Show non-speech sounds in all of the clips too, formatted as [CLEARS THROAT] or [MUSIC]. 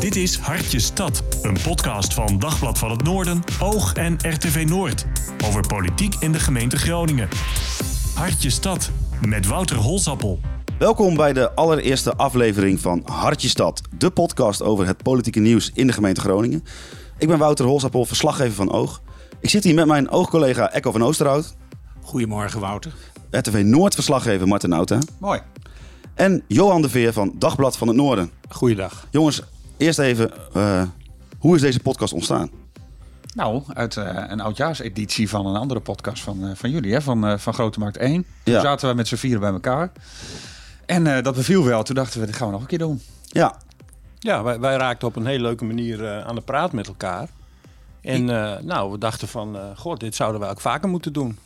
Dit is Hartje Stad, een podcast van Dagblad van het Noorden, Oog en RTV Noord. Over politiek in de gemeente Groningen. Hartje Stad, met Wouter Holsappel. Welkom bij de allereerste aflevering van Hartje Stad, de podcast over het politieke nieuws in de gemeente Groningen. Ik ben Wouter Holsappel, verslaggever van Oog. Ik zit hier met mijn oogcollega Echo van Oosterhout. Goedemorgen Wouter. RTV Noord verslaggever Martin Nauta. Mooi. En Johan de Veer van Dagblad van het Noorden. Goeiedag. Jongens, eerst even, uh, hoe is deze podcast ontstaan? Nou, uit uh, een oudjaarseditie van een andere podcast van, uh, van jullie, hè? Van, van Grote Markt 1. Toen ja. zaten we met z'n vieren bij elkaar. En dat beviel wel. Toen dachten we, dat gaan we nog een keer doen. Ja. Ja, wij, wij raakten op een hele leuke manier aan de praat met elkaar. En nou, we dachten van, god, dit zouden we ook vaker moeten doen.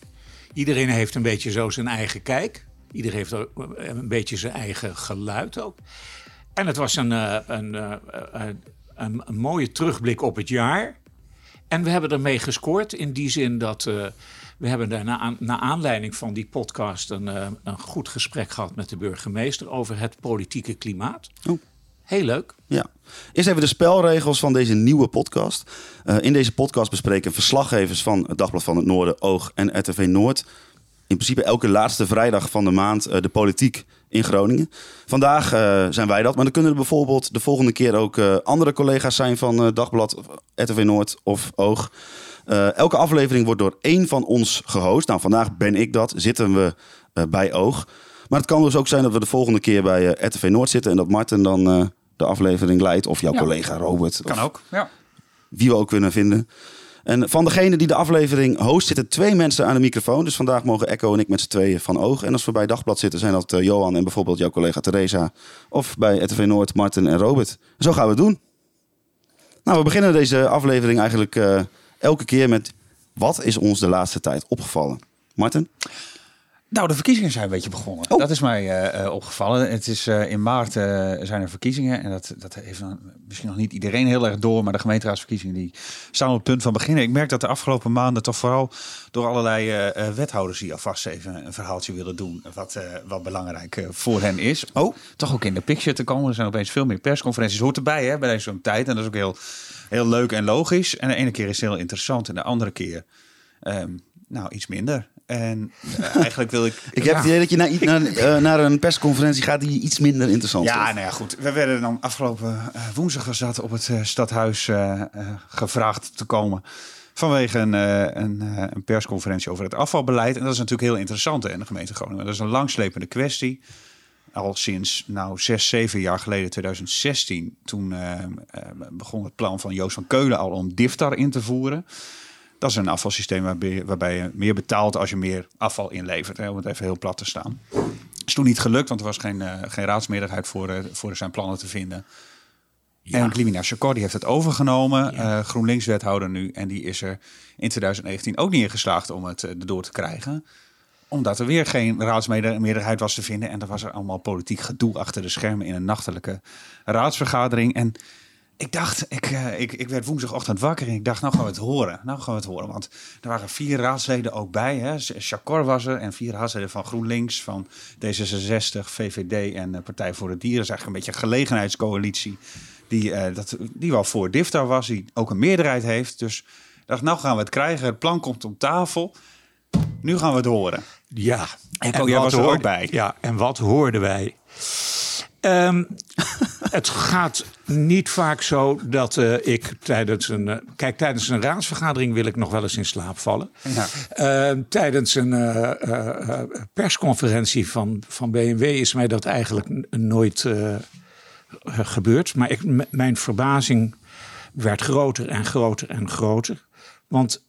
Iedereen heeft een beetje zo zijn eigen kijk. Iedereen heeft een beetje zijn eigen geluid ook. En het was een, een, een, een, een mooie terugblik op het jaar. En we hebben ermee gescoord in die zin dat uh, we hebben daar na, na, aanleiding van die podcast een, uh, een goed gesprek gehad met de burgemeester over het politieke klimaat. Oh. Heel leuk. Ja. Eerst even de spelregels van deze nieuwe podcast. Uh, in deze podcast bespreken verslaggevers van het Dagblad van het Noorden, Oog en RTV Noord in principe elke laatste vrijdag van de maand de politiek in Groningen. Vandaag uh, zijn wij dat, maar dan kunnen er bijvoorbeeld de volgende keer ook uh, andere collega's zijn van Dagblad, RTV Noord of Oog. elke aflevering wordt door één van ons gehost. Nou, vandaag ben ik dat, zitten we bij Oog. Maar het kan dus ook zijn dat we de volgende keer bij RTV Noord zitten en dat Martin dan de aflevering leidt. Of jouw ja. collega Robert. Kan ook, ja. Wie we ook kunnen vinden. En van degene die de aflevering host zitten twee mensen aan de microfoon. Dus vandaag mogen Echo en ik met z'n tweeën van oog. En als we bij Dagblad zitten zijn dat uh, Johan en bijvoorbeeld jouw collega Theresa. Of bij RTV Noord Martin en Robert. Zo gaan we het doen. Nou, we beginnen deze aflevering eigenlijk uh, elke keer met... Wat is ons de laatste tijd opgevallen? Martin? Nou, de verkiezingen zijn een beetje begonnen. Oh. Dat is mij uh, opgevallen. Het is uh, in maart uh, zijn er verkiezingen. En dat, dat heeft dan misschien nog niet iedereen heel erg door. Maar de gemeenteraadsverkiezingen die staan op het punt van beginnen. Ik merk dat de afgelopen maanden toch vooral door allerlei wethouders die alvast even een verhaaltje willen doen. Wat, wat belangrijk voor hen is. Oh, toch ook in de picture te komen. Er zijn opeens veel meer persconferenties. Hoort erbij hè, bij zo'n tijd. En dat is ook heel, heel leuk en logisch. En de ene keer is het heel interessant. En de andere keer um, nou, iets minder. En uh, eigenlijk wil ik. [LAUGHS] ik heb het idee dat je naar, naar, uh, naar, een persconferentie gaat die iets minder interessant ja, is. Ja, nou ja, goed. We werden dan afgelopen uh, woensdag dat op het stadhuis gevraagd te komen. Vanwege een, een, een, persconferentie over het afvalbeleid. En dat is natuurlijk heel interessant in de gemeente Groningen. Dat is een langslepende kwestie. Al sinds nou zes, zeven jaar geleden, 2016, toen begon het plan van Joost van Keulen al om DIFTAR in te voeren. Dat is een afvalsysteem waarbij, waarbij je meer betaalt als je meer afval inlevert. Hè, om het even heel plat te staan. Is toen niet gelukt, want er was geen, uh, geen raadsmeerderheid voor, uh, voor zijn plannen te vinden. Ja. En Klimina Chakor die heeft het overgenomen, ja. uh, GroenLinks-wethouder nu. En die is er in 2019 ook niet in geslaagd om het erdoor te krijgen omdat er weer geen raadsmeerderheid was te vinden. En er was er allemaal politiek gedoe achter de schermen in een nachtelijke raadsvergadering. En ik dacht, ik, uh, ik, ik werd woensdagochtend wakker en ik dacht, nou gaan we het horen. Nou gaan we het horen, want er waren vier raadsleden ook bij. Hè. Chacor was er en vier raadsleden van GroenLinks, van D66, VVD en uh, Partij voor de Dieren. Dat is eigenlijk een beetje een gelegenheidscoalitie die, uh, dat, die wel voor DIFTA was, die ook een meerderheid heeft. Dus ik dacht, nou gaan we het krijgen. Het plan komt op tafel. Nu gaan we het horen. Ja. En, en jij was er ook bij. Ja, en wat hoorden wij? Um, het gaat niet vaak zo dat uh, ik tijdens een. Uh, kijk, tijdens een raadsvergadering wil ik nog wel eens in slaap vallen. Ja. Uh, tijdens een eh, persconferentie van, van BMW is mij dat eigenlijk nooit gebeurd. Maar ik, mijn verbazing werd groter en groter en groter. Want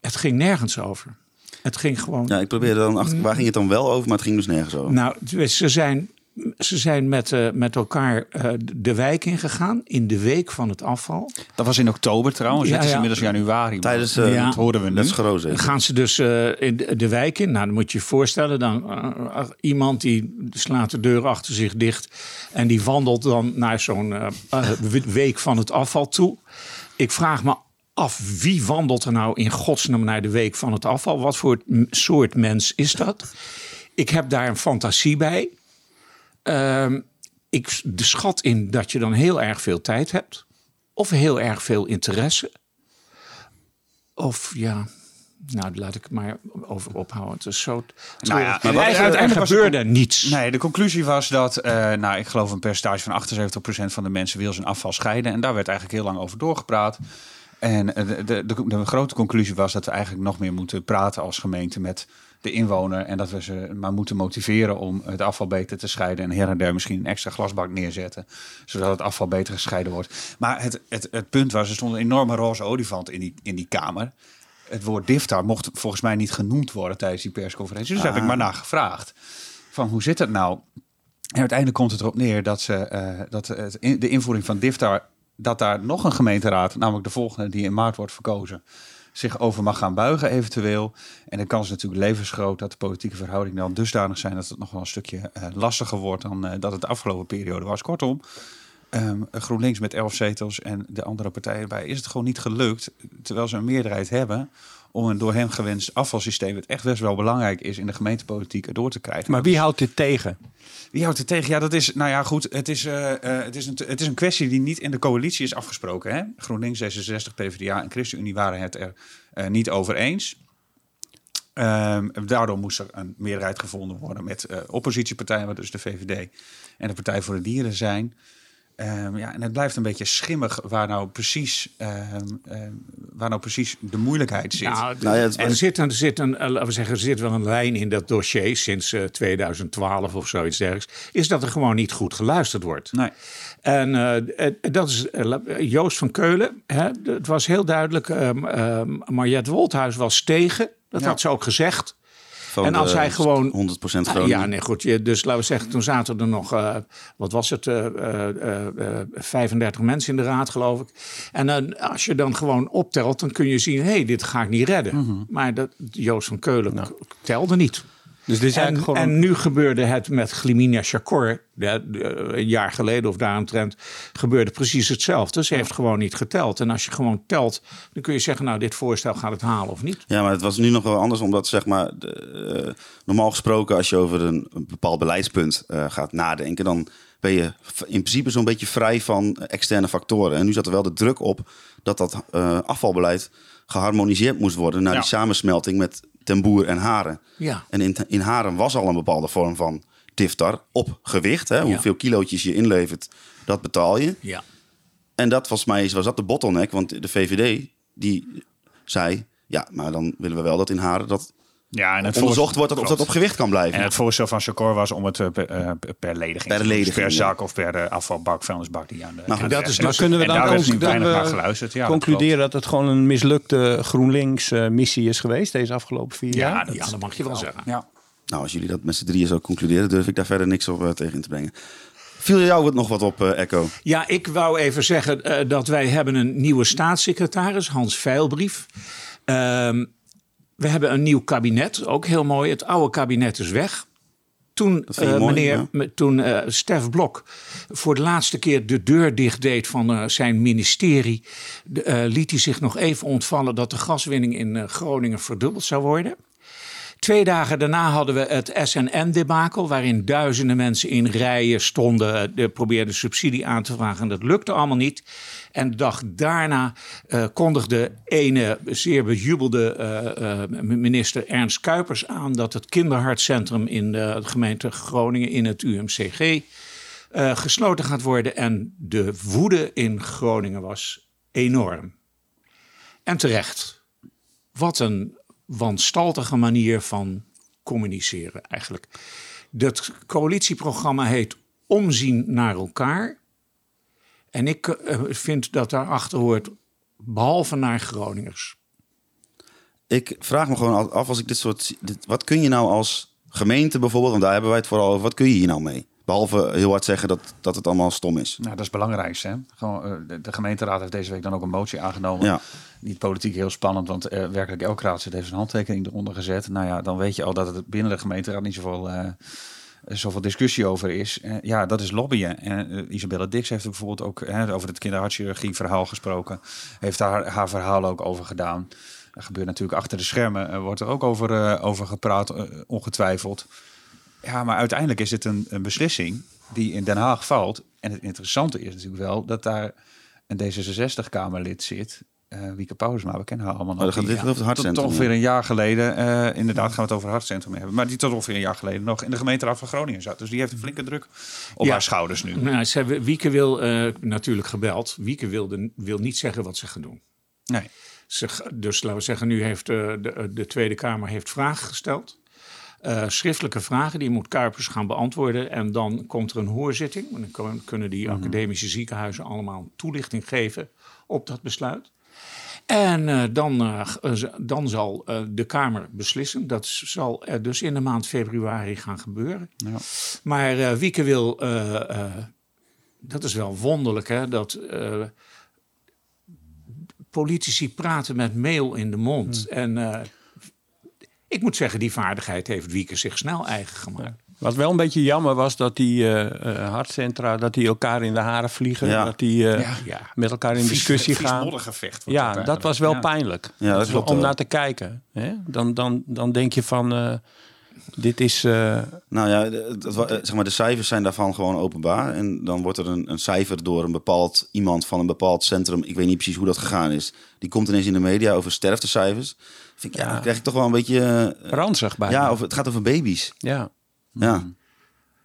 het ging nergens over. Het ging gewoon. Ja, ik probeerde dan achter. Waar ging het dan wel over, maar het ging dus nergens over? Nou, ze zijn ze zijn met, uh, met elkaar uh, de wijk ingegaan in de week van het afval. Dat was in oktober trouwens. Ja, het is ja. inmiddels januari. Tijdens, uh, ja. dat hoorden we nu. Dat is groot. Dan gaan ze dus in de, de, wijk in. Nou, dan moet je je voorstellen. Dan, iemand die slaat de deur achter zich dicht. En die wandelt dan naar zo'n week van het afval toe. Ik vraag me af, wie wandelt er nou in godsnaam naar de week van het afval? Wat voor soort mens is dat? Ik heb daar een fantasie bij. Um, ik de schat in dat je dan heel erg veel tijd hebt. Of heel erg veel interesse. Of ja, nou, laat ik het maar over ophouden. Het is zo. Nou ja, maar wat- er was gebeurde niets. Nee, de conclusie was dat, eh, nou, ik geloof een percentage van 78% van de mensen wil zijn afval scheiden. En daar werd eigenlijk heel lang over doorgepraat. En eh, de, de, de, de grote conclusie was dat we eigenlijk nog meer moeten praten als gemeente met de inwoner. En dat we ze maar moeten motiveren om het afval beter te scheiden. En her en der misschien een extra glasbak neerzetten. Zodat het afval beter gescheiden wordt. Maar het, het, het punt was, er stond een enorme roze olifant in die, in die kamer. Het woord DIFTA mocht volgens mij niet genoemd worden tijdens die persconferentie. Dus heb ik maar naar gevraagd. Van hoe zit het nou? En uiteindelijk komt het erop neer dat, ze, eh, dat het, in- de invoering van DIFTA... dat daar nog een gemeenteraad, namelijk de volgende die in maart wordt verkozen... zich over mag gaan buigen eventueel. En de kans is natuurlijk levensgroot dat de politieke verhoudingen dan dusdanig zijn... dat het nog wel een stukje eh, lastiger wordt dan eh, dat het de afgelopen periode was. Kortom, ehm, GroenLinks met elf zetels en de andere partijen erbij... is het gewoon niet gelukt, terwijl ze een meerderheid hebben... om een door hem gewenst afvalsysteem... wat echt best wel belangrijk is in de gemeentepolitiek erdoor te krijgen. Maar wie houdt dit tegen? Wie houdt het tegen? Ja, dat is, nou ja, goed. Het is, eh, eh, het, is een, het is een kwestie die niet in de coalitie is afgesproken. Hè? GroenLinks, D66, PvdA en ChristenUnie waren het er eh, niet over eens. Ehm, daardoor moest er een meerderheid gevonden worden met oppositiepartijen, wat dus de VVD en de Partij voor de Dieren zijn. Ehm, ja, en het blijft een beetje schimmig waar nou precies, ehm, ehm, waar nou precies de moeilijkheid zit. Nou, Nou ja, het- er, zit een, er, zit een, eh, laten we zeggen, er zit wel een lijn in dat dossier sinds eh, 2012 of zoiets dergelijks. Is dat er gewoon niet goed geluisterd wordt. nee. En eh, eh, dat is eh, Joost van Keulen. Hè, het was heel duidelijk. ehm ehm, Mariette Wolthuis was tegen. Dat Ja. had ze ook gezegd. Van En als hij gewoon- 100% Ah, Groningen. Ja, nee, goed. je- Dus laten we zeggen, toen zaten er nog, eh, wat was het, eh, eh, eh, 35 mensen in de raad, geloof ik. En dan, als je dan gewoon optelt, dan kun je zien, hé, hey, dit ga ik niet redden. Mhm. Maar dat, Joost van Keulen k- telde niet. Dus dit is En, eigenlijk gewoon... en nu gebeurde het met Glimina Chakor, de- de- een jaar geleden of daaromtrent, gebeurde precies hetzelfde. Ze heeft gewoon niet geteld. En als je gewoon telt, dan kun je zeggen, nou, dit voorstel gaat het halen of niet. Ja, maar het was nu nog wel anders, omdat zeg maar, de, eh, normaal gesproken, als je over een, een bepaald beleidspunt eh, gaat nadenken, dan ben je in principe zo'n beetje vrij van externe factoren. En nu zat er wel de druk op dat dat eh, afvalbeleid geharmoniseerd moest worden naar Ja. die samensmelting met Ten Boer en Haren. Ja. En in, in Haren was al een bepaalde vorm van diftar op gewicht. Hè? Hoeveel kilootjes je inlevert, dat betaal je. Ja. En dat volgens mij was dat de bottleneck, want de VVD die zei, ja, maar dan willen we wel dat in Haren dat Ja, en het onderzocht wordt dat, of dat op gewicht kan blijven. En het voorstel van Chakor was om het eh, per, eh, per lediging. Per. Dus lediging, per ja. zak of per eh, afvalbak, vuilnisbak die aan de. Nou, dat is dus- Maar kunnen we dan, weinig naar geluisterd. Ja, dat concluderen dat, het gewoon een mislukte GroenLinks-missie is geweest deze afgelopen vier Ja, jaar? dat- ja, dat mag je wel zeggen. Ja. Nou, als jullie dat met z'n drieën zo concluderen, durf ik daar verder niks op tegen in te brengen. Viel jou wat nog wat op, eh, Echo? Ja, ik wou even zeggen eh, dat wij hebben een nieuwe staatssecretaris, Hans Veilbrief. Ehm, we hebben een nieuw kabinet, ook heel mooi. Het oude kabinet is weg. Toen, eh, mooi, meneer, ja. toen eh, Stef Blok voor de laatste keer de deur dicht deed van eh, zijn ministerie, liet hij zich nog even ontvallen dat de gaswinning in Groningen verdubbeld zou worden. Twee dagen daarna hadden we het SNN-debakel, waarin duizenden mensen in rijen stonden, de, probeerden subsidie aan te vragen. En dat lukte allemaal niet. En de dag daarna eh, kondigde ene zeer bejubelde eh, eh, minister Ernst Kuipers aan dat het kinderhartcentrum in de gemeente Groningen in het UMCG eh, gesloten gaat worden. En de woede in Groningen was enorm. En terecht. Wat een wanstaltige manier van communiceren eigenlijk. Dat coalitieprogramma heet Omzien naar elkaar. En ik eh, vind dat daarachter hoort, behalve naar Groningers. Ik vraag me gewoon af, als ik dit soort... Dit, wat kun je nou als gemeente bijvoorbeeld, want daar hebben wij het vooral over, wat kun je hier nou mee? Behalve heel hard zeggen dat, dat het allemaal stom is. Nou, dat is het belangrijkste. Hè? Gewoon, eh, de, gemeenteraad heeft deze week dan ook een motie aangenomen. Ja. Niet politiek heel spannend, want eh, werkelijk elke raadslid heeft zijn handtekening eronder gezet. Nou ja, dan weet je al dat het binnen de gemeenteraad niet zoveel, eh, zoveel discussie over is. Ja, dat is lobbyen. En eh, Isabella Dix heeft ook bijvoorbeeld ook hè, over het kinderhartchirurgie verhaal gesproken. Heeft daar haar verhaal ook over gedaan. Dat gebeurt natuurlijk achter de schermen. Er wordt er ook over, over gepraat, ongetwijfeld. Ja, maar uiteindelijk is het een, een beslissing die in Den Haag valt. En het interessante is natuurlijk wel dat daar een D66-Kamerlid zit. eh Wieke Paulusma, we kennen haar allemaal nog. Oh, dan gaat Die- dit over het tot hartcentrum, ongeveer ja. een jaar geleden, eh, inderdaad gaan we het over het hartcentrum hebben. Maar die tot ongeveer een jaar geleden nog in de gemeenteraad van Groningen zat. Dus die heeft een flinke druk op Ja. haar schouders nu. Nou, ze hebben, Wieke wil eh, natuurlijk gebeld. Wieke wilde, wil niet zeggen wat ze gaan doen. Nee. Ze, dus laten we zeggen, nu heeft eh, de, de Tweede Kamer heeft vragen gesteld. Eh, schriftelijke vragen, die moet Kuipers gaan beantwoorden. En dan komt er een hoorzitting. En dan kun- kunnen die academische ziekenhuizen allemaal toelichting geven op dat besluit. En eh, dan, eh, dan zal de Kamer beslissen. Dat zal dus in de maand februari gaan gebeuren. Ja. Maar Wieke wil, dat is wel wonderlijk, hè, dat politici praten met mail in de mond. En eh, ik moet zeggen, die vaardigheid heeft Wieke zich snel eigen gemaakt. Wat wel een beetje jammer was dat die eh, eh, hartcentra, dat die elkaar in de haren vliegen. Ja. Dat die eh, Ja. Ja. met elkaar in discussie Vies gaan. moddergevecht Ja, dat was wel Ja. pijnlijk. Ja, dat klopt om wel. naar te kijken. Hè? Dan, dan, dan denk je van, eh, dit is... eh, Nou ja, eh, zeg maar, de cijfers zijn daarvan gewoon openbaar. En dan wordt er een, een cijfer door een bepaald iemand van een bepaald centrum. Ik weet niet precies hoe dat gegaan is. Die komt ineens in de media over sterftecijfers. Vind ik, ja, Ja. dan krijg ik toch wel een beetje. eh, ranzig bij. ja, of het gaat over baby's. ja. Ja.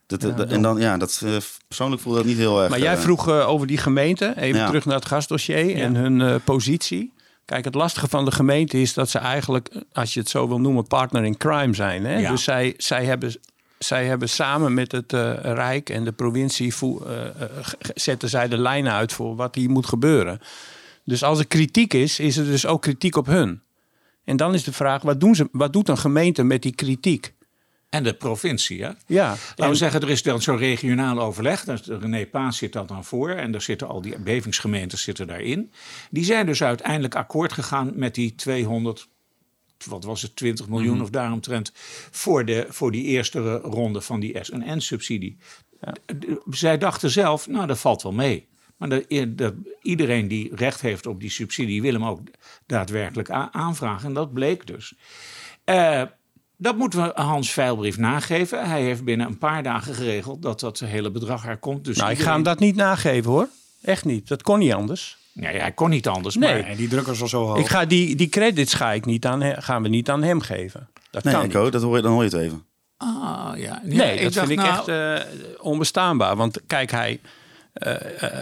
Dat, dat- en dan, ja, dat eh, persoonlijk voelde dat niet heel erg. Maar jij eh, vroeg eh, over die gemeente, even Ja. terug naar het gastdossier en hun eh, positie. Kijk, het lastige van de gemeente is dat ze eigenlijk, eh, als je het zo wil noemen, partner in crime zijn. Hè? Ja. Dus zij, zij, hebben, zij hebben samen met het eh, Rijk en de provincie eh, eh, zetten zij de lijnen uit voor wat hier moet gebeuren. Dus als er kritiek is, is er dus ook kritiek op hun. En dan is de vraag, wat, doen ze, wat doet een gemeente met die kritiek? En de provincie, hè? Ja, Laten en- we zeggen, er is dan zo'n regionaal overleg. René Paas zit dat dan voor. En daar zitten al die bevingsgemeentes zitten daarin. Die zijn dus uiteindelijk akkoord gegaan met die 200, wat was het, 20 miljoen of daaromtrent. Voor, de, voor die eerste ronde van die SNN-subsidie. Zij dachten zelf, nou dat valt wel mee. Maar de, de- iedereen die recht heeft op die subsidie wil hem ook daadwerkelijk aanvragen. En dat bleek dus. Eh, dat moeten we Hans Veilbrief nageven. Hij heeft binnen een paar dagen geregeld dat dat hele bedrag er komt. Dus nou, ik ga hem dat niet nageven hoor. Echt niet. Dat kon niet anders. Nee, hij kon niet anders. Nee. Maar En die druk was al zo hoog. Ik ga die, die credits ga ik niet aan, gaan we niet aan hem geven. Dat Nee, kan niet. dat hoor je, dan hoor je het even. Ah, ja. Nee, dat dacht, vind ik nou, echt eh, onbestaanbaar. Want kijk, hij. eh, eh,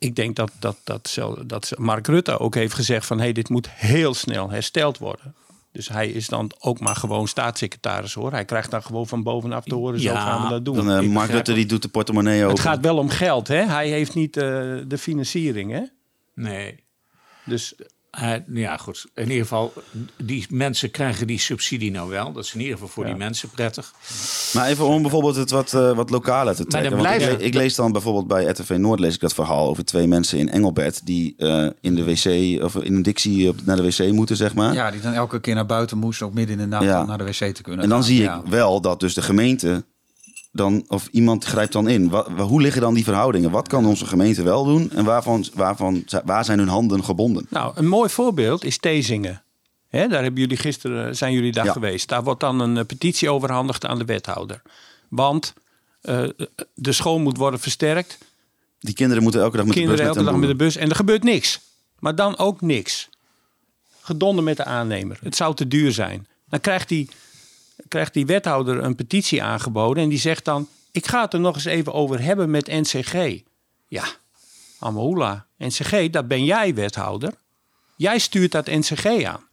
ik denk dat, dat, dat, dat Mark Rutte ook heeft gezegd van... Hey, dit moet heel snel hersteld worden. Dus hij is dan ook maar gewoon staatssecretaris hoor. Hij krijgt dan gewoon van bovenaf te horen, zo Ja, gaan we dat doen. Dan, eh, Mark Rutte die doet de portemonnee open. het gaat wel om geld, hè? Hij heeft niet eh, de financiering, hè? Nee. Dus Hij- ja, goed. In ieder geval, die mensen krijgen die subsidie nou wel. Dat is in ieder geval voor die mensen prettig. Maar even om bijvoorbeeld het wat, eh, wat lokaler te trekken. ik, blijven- le- ik lees dan bijvoorbeeld bij RTV Noord lees ik dat verhaal over twee mensen in Engelbert die eh, in de wc of in een dictie op, naar de wc moeten, zeg maar. Ja, die dan elke keer naar buiten moesten, ook midden in de nacht Ja. om naar de wc te kunnen En dan gaan. zie Ja. ik wel dat dus de gemeente dan, of iemand grijpt dan in. Wa- wa- hoe liggen dan die verhoudingen? Wat kan onze gemeente wel doen en waarvan, waarvan, waar zijn hun handen gebonden? Nou, een mooi voorbeeld is Tezingen. Daar hebben jullie gisteren, zijn jullie daar Ja. geweest. Daar wordt dan een eh, petitie overhandigd aan de wethouder. Want eh, de school moet worden versterkt. Die kinderen moeten elke dag met Kinderen de bus elke dag met de bus. En er gebeurt niks. Maar dan ook niks. Gedonder met de aannemer. Het zou te duur zijn. Dan krijgt die, krijgt die wethouder een petitie aangeboden. En die zegt dan... Ik ga het er nog eens even over hebben met NCG. Ja, Amahula. NCG, dat ben jij wethouder. Jij stuurt dat NCG aan.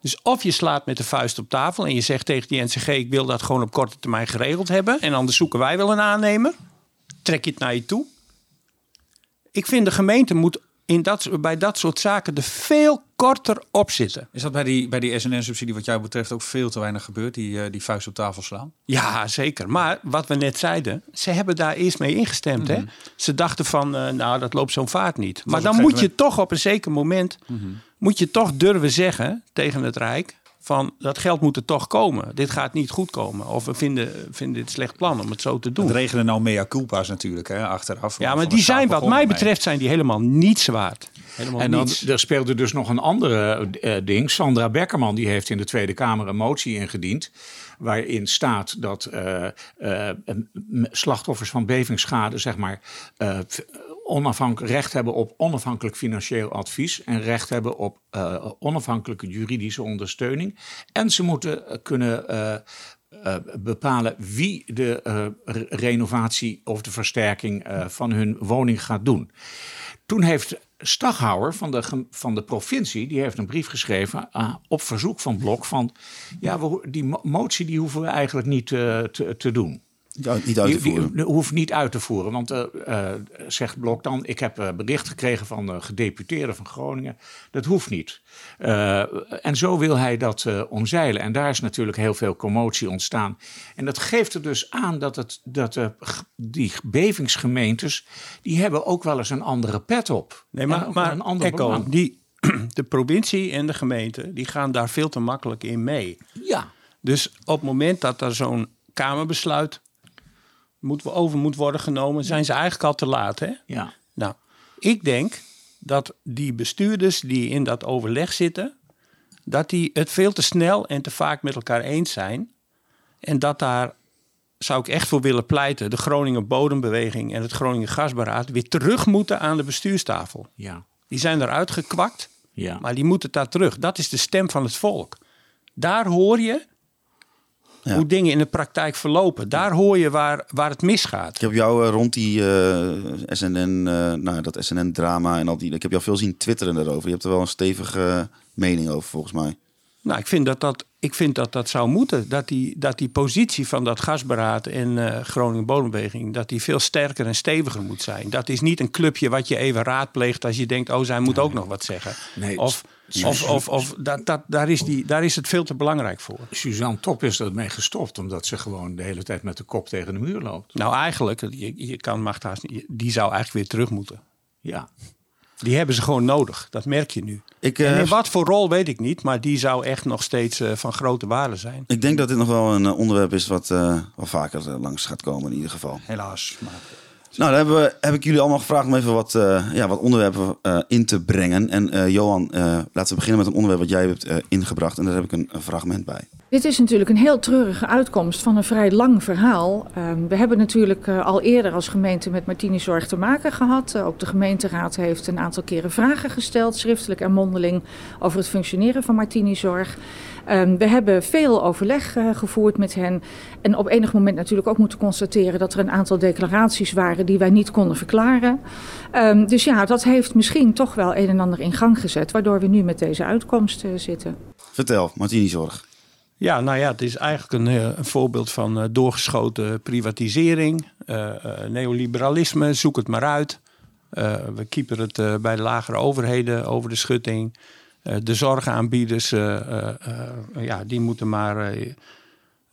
Dus of je slaat met de vuist op tafel en je zegt tegen die NCG: Ik wil dat gewoon op korte termijn geregeld hebben. En anders zoeken wij wel een aannemer. Trek je het naar je toe. Ik vind de gemeente moet in dat, bij dat soort zaken er veel korter op zitten. Is dat bij die, bij die SNN-subsidie wat jou betreft ook veel te weinig gebeurd? Die, eh, die vuist op tafel slaan? Ja, zeker. Maar wat we net zeiden, ze hebben daar eerst mee ingestemd. hè? Ze dachten van, eh, nou, dat loopt zo'n vaart niet. Maar dan moet je toch op een zeker moment, moet je toch durven zeggen tegen het Rijk, van dat geld moet er toch komen. Dit gaat niet goed komen. Of we vinden, vinden dit een slecht plan om het zo te doen. Het regenen nou mea culpa's natuurlijk, hè, achteraf. Ja, maar die zijn wat mij betreft zijn die helemaal niets waard. Helemaal en dan, niets. er speelde dus nog een andere eh, ding. Sandra Beckerman die heeft in de Tweede Kamer een motie ingediend. Waarin staat dat eh, eh, slachtoffers van bevingsschade, zeg maar. eh, onafhankelijk recht hebben op onafhankelijk financieel advies. En recht hebben op eh, onafhankelijke juridische ondersteuning. En ze moeten eh, kunnen. eh, bepalen wie de re- renovatie of de versterking van hun woning gaat doen. Toen heeft Staghouwer van de, van de provincie, die heeft een brief geschreven op verzoek van Blok van, ja, die mo- motie die hoeven we eigenlijk niet te, te doen. Niet uit- te Die, voeren. die hoeft niet uit te voeren, want eh, eh, zegt Blok dan, ik heb eh, bericht gekregen van de gedeputeerde van Groningen, dat hoeft niet. Eh, en zo wil hij dat eh, omzeilen. En daar is natuurlijk heel veel commotie ontstaan. En dat geeft er dus aan dat, het, dat die bevingsgemeentes, die hebben ook wel eens een andere pet op. Nee, maar, maar een ander Echo, die, [CLEARS THROAT] de provincie en de gemeente die gaan daar veel te makkelijk in mee. Ja, Dus op het moment dat er zo'n Kamerbesluit moet, over moet worden genomen, zijn ze eigenlijk al te laat. Hè? ja. Nou, ik denk dat die bestuurders die in dat overleg zitten, dat die het veel te snel en te vaak met elkaar eens zijn. En dat daar zou ik echt voor willen pleiten, de Groningen Bodembeweging en het Groningen Gasberaad weer terug moeten aan de bestuurstafel. ja. Die zijn eruit gekwakt, Ja. maar die moeten daar terug. Dat is de stem van het volk. Daar hoor je Ja. hoe dingen in de praktijk verlopen. Daar hoor je waar, waar het misgaat. Ik heb jou eh, rond die eh, SNN, eh, nou, dat SNN-drama en al die. Ik heb jou veel zien twitteren daarover. Je hebt er wel een stevige mening over, volgens mij. Nou, ik vind dat dat, ik vind dat, dat zou moeten. Dat die, dat die positie van dat gasberaad en eh, Groningen Bodembeweging... dat die veel sterker en steviger moet zijn. Dat is niet een clubje wat je even raadpleegt... als je denkt, oh, zij moet ook nog wat zeggen. Nee, of of, of, of dat, dat, daar, is die, daar is het veel te belangrijk voor. Suzanne Top is ermee gestopt, omdat ze gewoon de hele tijd met de kop tegen de muur loopt. Nou, eigenlijk, je, je kan Macht haast niet... Die zou eigenlijk weer terug moeten. Ja. Die hebben ze gewoon nodig. Dat merk je nu. Ik, En eh, in wat voor rol weet ik niet, maar die zou echt nog steeds eh, van grote waarde zijn. ik denk dat dit nog wel een eh, onderwerp is wat eh, wel vaker eh, langs gaat komen in ieder geval. Helaas. Maar Nou, dan hebben we, heb ik jullie allemaal gevraagd om even wat, eh, ja, wat onderwerpen eh, in te brengen. En eh, Johan, laten we beginnen met een onderwerp wat jij hebt ingebracht. En daar heb ik een, fragment bij. Dit is natuurlijk een heel treurige uitkomst van een vrij lang verhaal. Ehm, we hebben natuurlijk al eerder als gemeente met Martini-zorg te maken gehad. Eh, ook de gemeenteraad heeft een aantal keren vragen gesteld, schriftelijk en mondeling, over het functioneren van Martini-zorg. Ehm, we hebben veel overleg gevoerd met hen. En op enig moment natuurlijk ook moeten constateren dat er een aantal declaraties waren die wij niet konden verklaren. Ehm, dus ja, dat heeft misschien toch wel een en ander in gang gezet, waardoor we nu met deze uitkomst eh, zitten. Vertel, Martini Zorg. Ja, nou ja, het is eigenlijk een, eh, een voorbeeld van eh, doorgeschoten privatisering, eh, eh, neoliberalisme, zoek het maar uit. Eh, we keepen het eh, bij de lagere overheden over de schutting. Eh, de zorgaanbieders, eh, eh, eh, ja, die moeten maar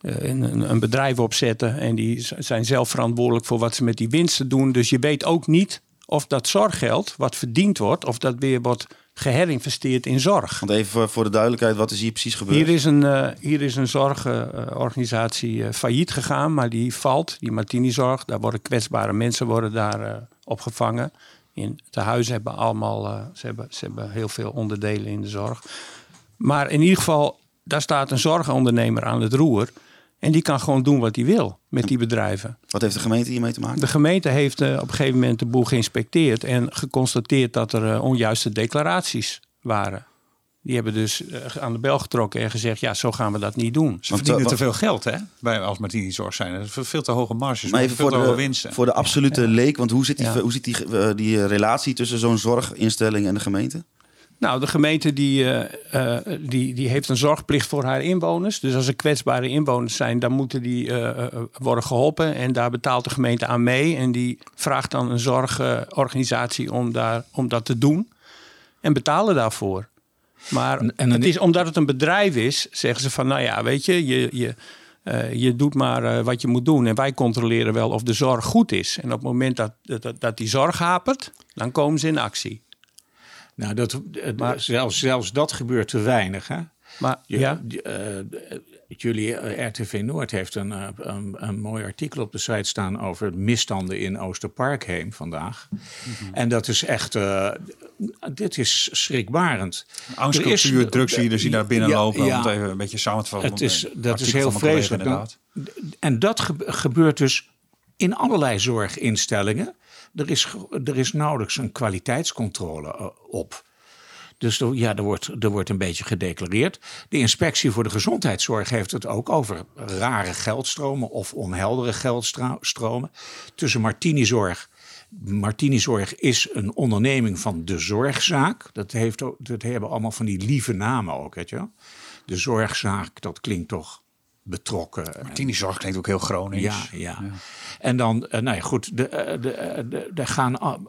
een, een bedrijf opzetten. En die zijn zelf verantwoordelijk voor wat ze met die winsten doen. Dus je weet ook niet of dat zorggeld wat verdiend wordt, of dat weer wordt geherinvesteerd in zorg. Want even voor, de duidelijkheid, wat is hier precies gebeurd? Hier is een, eh, hier is een zorgorganisatie eh, failliet gegaan, maar die valt, die Martini Zorg. Daar worden kwetsbare mensen worden daar eh, opgevangen. In de huizen hebben allemaal, eh, ze, hebben, ze hebben heel veel onderdelen in de zorg. Maar in ieder geval, daar staat een zorgondernemer aan het roer. En die kan gewoon doen wat hij wil met die bedrijven. Wat heeft de gemeente hiermee te maken? De gemeente heeft eh, op een gegeven moment de boel geïnspecteerd en geconstateerd dat er eh, onjuiste declaraties waren. Die hebben dus eh, aan de bel getrokken en gezegd: ja, zo gaan we dat niet doen. ze Want, verdienen te veel geld, hè? Bij, als Martini Zorg zijn. Is veel te hoge marges, Maar even veel voor te hoge de, winsten. voor de absolute leek, want hoe zit die, Ja. hoe zit die, die relatie tussen zo'n zorginstelling en de gemeente? Nou, de gemeente die, eh, eh, die, die heeft een zorgplicht voor haar inwoners. Dus als er kwetsbare inwoners zijn, dan moeten die eh, worden geholpen. En daar betaalt de gemeente aan mee. En die vraagt dan een zorgorganisatie om, daar, om dat te doen. En betalen daarvoor. Maar En- het is, omdat het een bedrijf is, zeggen ze van... nou ja, weet je, je, je, je doet maar wat je moet doen. En wij controleren wel of de zorg goed is. En op het moment dat, dat, dat die zorg hapert, dan komen ze in actie. Nou, dat, eh, Maar- zelfs, zelfs dat gebeurt te weinig. Hè? Maar Je- ja, eh, jullie eh, RTV Noord heeft een, een, een mooi artikel op de site staan over misstanden in Oosterparkheem vandaag. En dat is echt, dit is schrikbarend. Angstcultuur, drugsdealers die daar binnen Ja, lopen. ja. Om het even een beetje samen te vatten. Het is, dat is heel vreselijk. Dan- inderdaad. en dat gebe- gebeurt dus in allerlei zorginstellingen. Er is, er is nauwelijks een kwaliteitscontrole eh, op. Dus er, ja, er, wordt, er wordt een beetje gedeclareerd. De inspectie voor de gezondheidszorg heeft het ook over rare geldstromen of onheldere geldstromen. Tussen Martinizorg. Martinizorg is een onderneming van de zorgzaak. Dat, heeft, dat hebben allemaal van die lieve namen ook. Weet je. De zorgzaak, dat klinkt toch betrokken. en- Tinizorg klinkt ook heel Gronings. ja, ja. En dan, eh, nou ja, goed, de, eh, de, eh, de, er gaan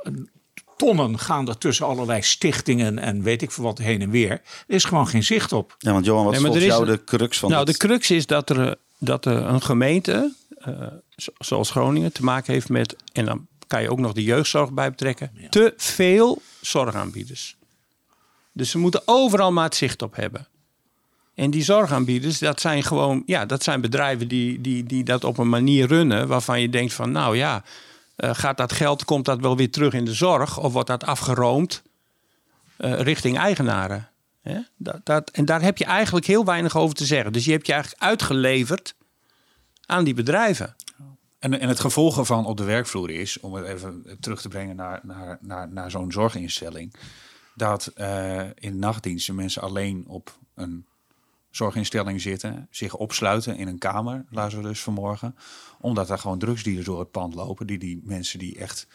tonnen gaan er tussen allerlei stichtingen en weet ik veel wat heen en weer. Er is gewoon geen zicht op. Ja, want Johan, wat Nee, is jou de crux van nou, dit? de crux is dat er, dat er een gemeente, eh, zo- zoals Groningen, te maken heeft met, en dan kan je ook nog de jeugdzorg bij betrekken, te veel zorgaanbieders. Dus ze moeten overal maar het zicht op hebben. En die zorgaanbieders, dat zijn gewoon, ja, dat zijn bedrijven die, die, die dat op een manier runnen waarvan je denkt van, nou ja, eh, gaat dat geld, komt dat wel weer terug in de zorg of wordt dat afgeroomd eh, richting eigenaren? Hè? Dat, dat, en daar heb je eigenlijk heel weinig over te zeggen. Dus je hebt je eigenlijk uitgeleverd aan die bedrijven. En, en het gevolg ervan op de werkvloer is, om het even terug te brengen naar, naar, naar, naar zo'n zorginstelling, dat eh, in nachtdiensten mensen alleen op een zorginstelling zitten, zich opsluiten in een kamer, laten we dus vanmorgen, omdat er gewoon drugsdealers door het pand lopen, die die mensen die echt,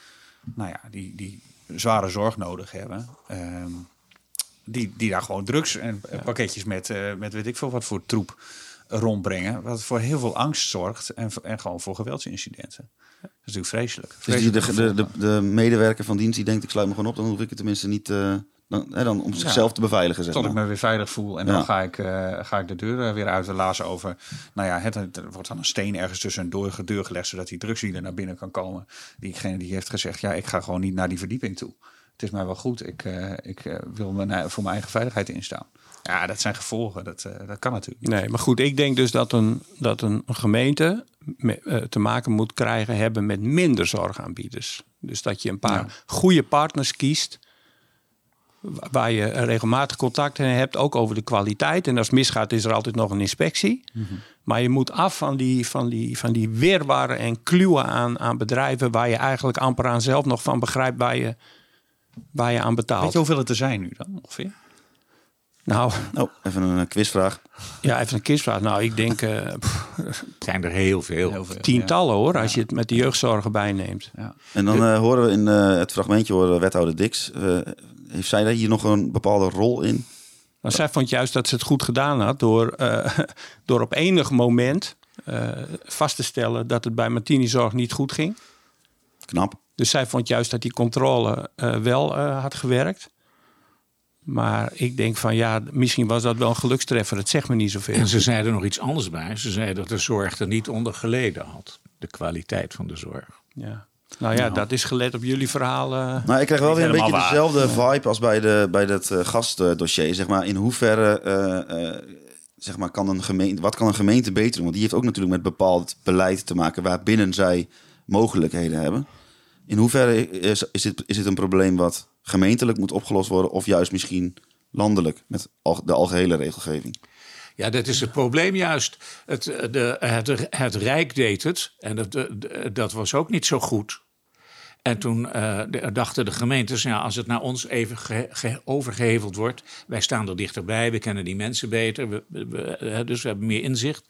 nou ja, die, die zware zorg nodig hebben, ehm, die, die daar gewoon drugs en pakketjes met, eh, met weet ik veel wat voor troep rondbrengen. Wat voor heel veel angst zorgt en, en gewoon voor geweldsincidenten. Dat is natuurlijk vreselijk. Dus die, de, de, de, medewerker van dienst die denkt, ik sluit me gewoon op, dan hoef ik het tenminste niet... eh, dan, hè, dan om zichzelf te beveiligen, zeg Tot ik me weer veilig voel en Ja. dan ga ik, eh, ga ik de deur eh, weer uit. We lazen over, nou ja, het, er wordt dan een steen ergens tussen een deur, deur gelegd, zodat die drugsdealer naar binnen kan komen. Diegene die heeft gezegd, ja, ik ga gewoon niet naar die verdieping toe. Het is mij wel goed, ik, eh, ik wil mijn, voor mijn eigen veiligheid instaan. Ja, dat zijn gevolgen, dat, eh, dat kan natuurlijk niet. Nee, maar goed, ik denk dus dat een, dat een gemeente me- te maken moet krijgen hebben met minder zorgaanbieders. Dus dat je een paar goede partners kiest. Wa- Waar je regelmatig contact mee hebt, ook over de kwaliteit. En als het misgaat, is er altijd nog een inspectie. Maar je moet af van die, van die, van die wirwarren en kluwen aan, aan bedrijven. waar je eigenlijk amper aan zelf nog van begrijpt waar je, waar je aan betaalt. Weet je hoeveel het er zijn nu dan ongeveer? Nou, Oh, even een eh, quizvraag. ja, even een kistvraag. Nou, ik denk eh, [LAUGHS] pff, Het zijn er heel veel. Heel veel. tientallen hoor, als je het met de jeugdzorg erbij neemt. Ja. En dan eh, horen we in eh, het fragmentje horen we wethouder Dix. Heeft zij daar hier nog een bepaalde rol in? Maar zij vond juist dat ze het goed gedaan had door, eh, [LAUGHS] door op enig moment eh, vast te stellen dat het bij Martini Zorg niet goed ging. Knap. Dus zij vond juist dat die controle eh, wel eh, had gewerkt. Maar ik denk van ja, misschien was dat wel een gelukstreffer. Het zegt me niet zoveel. En ze zeiden nog iets anders bij. Ze zeiden dat de zorg er niet onder geleden had. De kwaliteit van de zorg. Ja. Nou ja, dat is gelet op jullie verhaal. eh. Nou, ik krijg wel weer een beetje waar. dezelfde vibe als bij, de, bij dat eh, gastdossier. Zeg maar, in hoeverre eh, eh, zeg maar, kan een gemeente, wat kan een gemeente beter doen? Want die heeft ook natuurlijk met bepaald beleid te maken waarbinnen zij mogelijkheden hebben. In hoeverre is, is, dit, is dit een probleem wat gemeentelijk moet opgelost worden of juist misschien landelijk met al, de algehele regelgeving? Ja, dat is het probleem juist. Het, eh, de, het, het Rijk deed het en dat, de- dat was ook niet zo goed. En toen eh, dachten de gemeentes, ja, als het naar ons even ge- ge- overgeheveld wordt, wij staan er dichterbij, we kennen die mensen beter, we, eh, dus we hebben meer inzicht.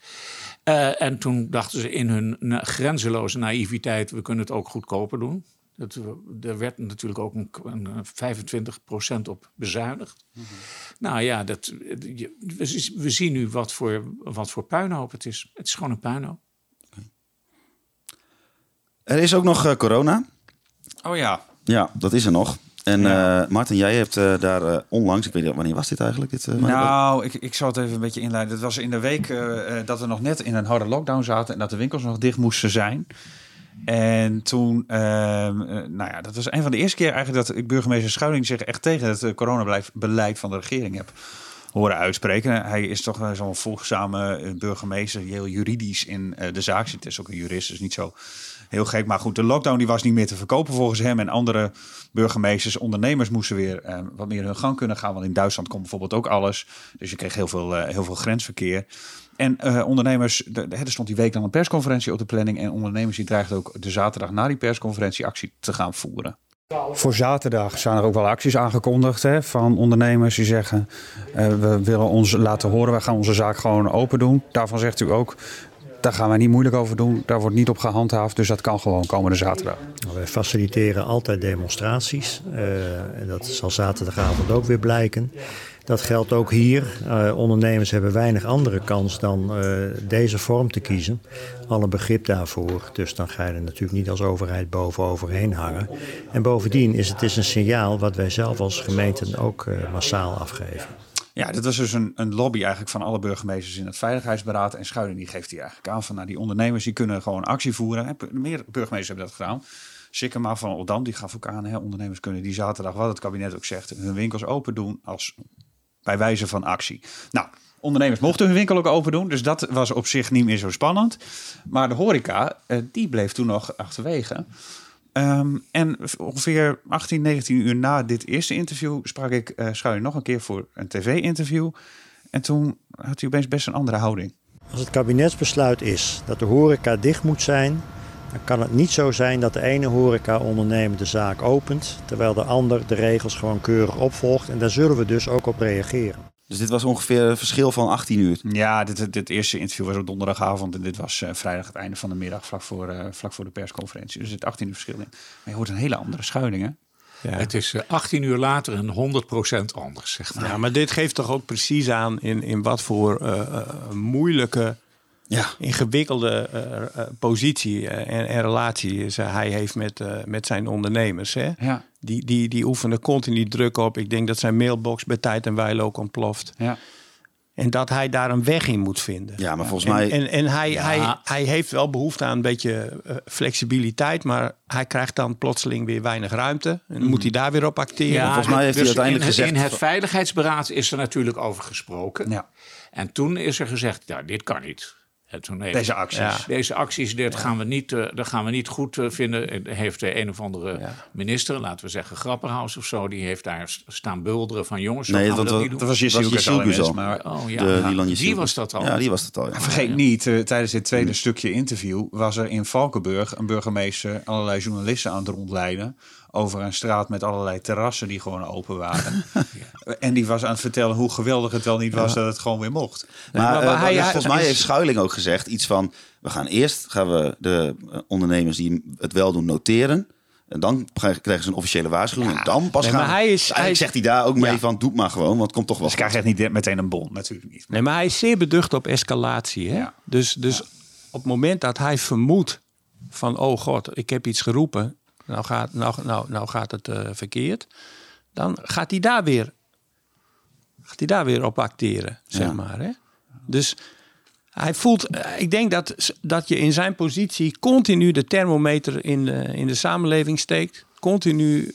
Eh, en toen dachten ze in hun grenzeloze naïviteit, we kunnen het ook goedkoper doen. Dat, er werd natuurlijk ook een, een 25% op bezuinigd. Nou ja, dat, je- we, we zien nu wat voor, wat voor puinhoop het is. Het is gewoon een puinhoop. Er is ook nog eh, corona. Oh ja, Ja, dat is er nog. En eh Martin, jij hebt eh, daar onlangs, ik weet niet, wanneer was dit eigenlijk? Dit, eh, Nou, ik, ik zal het even een beetje inleiden. Het was in de week dat we nog net in een harde lockdown zaten en dat de winkels nog dicht moesten zijn. En toen, ehm, eh, nou ja, dat was een van de eerste keer eigenlijk dat ik burgemeester Schuiling zich echt tegen het eh, coronabeleid van de regering heb horen uitspreken. Hij is toch zo'n volgzame eh, burgemeester heel juridisch in de zaak zit. Is ook een jurist, dus niet zo heel gek. Maar goed, de lockdown die was niet meer te verkopen volgens hem. En andere burgemeesters, ondernemers moesten weer eh, wat meer hun gang kunnen gaan. Want in Duitsland komt bijvoorbeeld ook alles. Dus je kreeg heel veel, heel veel grensverkeer. En eh, ondernemers, de, de- er stond die week dan een persconferentie op de planning. En ondernemers die dreigden ook de zaterdag na die persconferentie actie te gaan voeren. Voor zaterdag zijn er ook wel acties aangekondigd hè, van ondernemers die zeggen: eh, we willen ons laten horen, we gaan onze zaak gewoon open doen. Daarvan zegt u ook: daar gaan wij niet moeilijk over doen, daar wordt niet op gehandhaafd, dus dat kan gewoon komende zaterdag. Nou, Wij faciliteren altijd demonstraties. eh, en dat zal zaterdagavond ook weer blijken. Dat geldt ook hier. Eh, ondernemers hebben weinig andere kans dan eh, deze vorm te kiezen. Alle begrip daarvoor. Dus dan ga je er natuurlijk niet als overheid boven overheen hangen. En bovendien is het is een signaal wat wij zelf als gemeenten ook eh, massaal afgeven. Ja, dit was dus een, een lobby eigenlijk van alle burgemeesters in het Veiligheidsberaad. En Schuiling die geeft hij eigenlijk aan van nou, die ondernemers die kunnen gewoon actie voeren. Meer burgemeesters hebben dat gedaan. Sikkema van Oldam die gaf ook aan, hè, ondernemers kunnen die zaterdag, wat het kabinet ook zegt, hun winkels open doen als bij wijze van actie. Nou, ondernemers mochten hun winkel ook open doen, dus dat was op zich niet meer zo spannend. Maar de horeca, eh, die bleef toen nog achterwege. Ehm, en ongeveer 18, 19 uur na dit eerste interview sprak ik Schuiling nog een keer voor een tv-interview. En toen had hij opeens best een andere houding. Als het kabinetsbesluit is dat de horeca dicht moet zijn, dan kan het niet zo zijn dat de ene horeca-ondernemer de zaak opent, terwijl de ander de regels gewoon keurig opvolgt. En daar zullen we dus ook op reageren. Dus dit was ongeveer een verschil van 18 uur. Ja, dit, dit eerste interview was op donderdagavond en dit was eh, vrijdag het einde van de middag, vlak voor, eh, vlak voor de persconferentie. Dus er zit 18 uur verschil in. Maar je hoort een hele andere Schuiling, hè? Ja. Het is eh, 18 uur later en 100% anders, zeg maar. Ja, maar dit geeft toch ook precies aan in, in wat voor eh, eh, moeilijke, Ja. ingewikkelde eh, eh, positie eh, en, en relatie ze- hij heeft met, met zijn ondernemers. Hè? Ja. Die, die, die oefenen continu druk op. Ik denk dat zijn mailbox bij Tijd en Weil ook ontploft. Ja. En dat hij daar een weg in moet vinden. Ja, maar volgens En, mij... en, en hij, Ja. hij, hij heeft wel behoefte aan een beetje flexibiliteit, maar hij krijgt dan plotseling weer weinig ruimte. En dan moet hij daar weer op acteren. volgens mij heeft hij dus uiteindelijk in, gezegd- In het Veiligheidsberaad is er natuurlijk over gesproken. Ja. En toen is er gezegd, ja, dit kan niet. En toen heeft- Deze acties. Ja. Deze acties, dit gaan we niet, eh, dat gaan we niet goed eh, vinden. Eh, Heeft de een of andere Ja. minister, laten we zeggen Grapperhaus of zo, die heeft daar st- staan bulderen van jongens. Nee, dat dat Dat was Jesse al maar Oh ja, de, ja. die, was dat al. Ja, die was dat al. ja. Vergeet niet, eh, tijdens dit tweede stukje interview was er in Valkenburg een burgemeester allerlei journalisten aan het rondleiden over een straat met allerlei terrassen die gewoon open waren. [LAUGHS] En die was aan het vertellen hoe geweldig het wel niet was dat het gewoon weer mocht. Maar, maar eh, hij- dus hij- volgens mij is- heeft Schuiling ook gezegd iets van... we gaan eerst gaan we de eh, ondernemers die het wel doen noteren... En dan krijgen ze een officiële waarschuwing. en dan pas Nee, gaan maar we- hij is- Eigenlijk hij- zegt hij daar ook mee Ja. van... doe het maar gewoon, want het komt toch wel Dus krijg je echt niet meteen een bon, natuurlijk niet. Nee, maar hij is zeer beducht op escalatie. Hè? Ja. Dus, dus op het moment dat hij vermoedt van... oh god, ik heb iets geroepen, nou gaat, nou, nou, nou gaat het eh, verkeerd... dan gaat hij daar weer, gaat hij daar weer op acteren, zeg Ja. maar. Hè? Dus hij voelt... eh, Ik denk dat, dat je in zijn positie continu de thermometer in de, in de samenleving steekt. Continu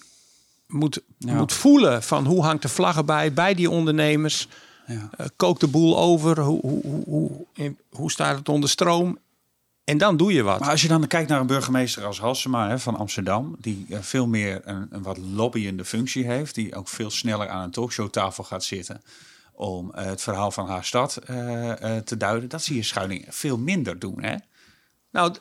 moet, moet voelen van hoe hangt de vlag erbij bij die ondernemers... Ja. Eh, kookt de boel over? Hoe, hoe, hoe, hoe staat het onder stroom? En dan doe je wat. Maar als je dan kijkt naar een burgemeester als Halsema hè, van Amsterdam, die eh, veel meer een, een wat lobbyende functie heeft, die ook veel sneller aan een talkshowtafel gaat zitten om eh, het verhaal van haar stad eh, te duiden, dat zie je Schuiling veel minder doen. Hè? nou,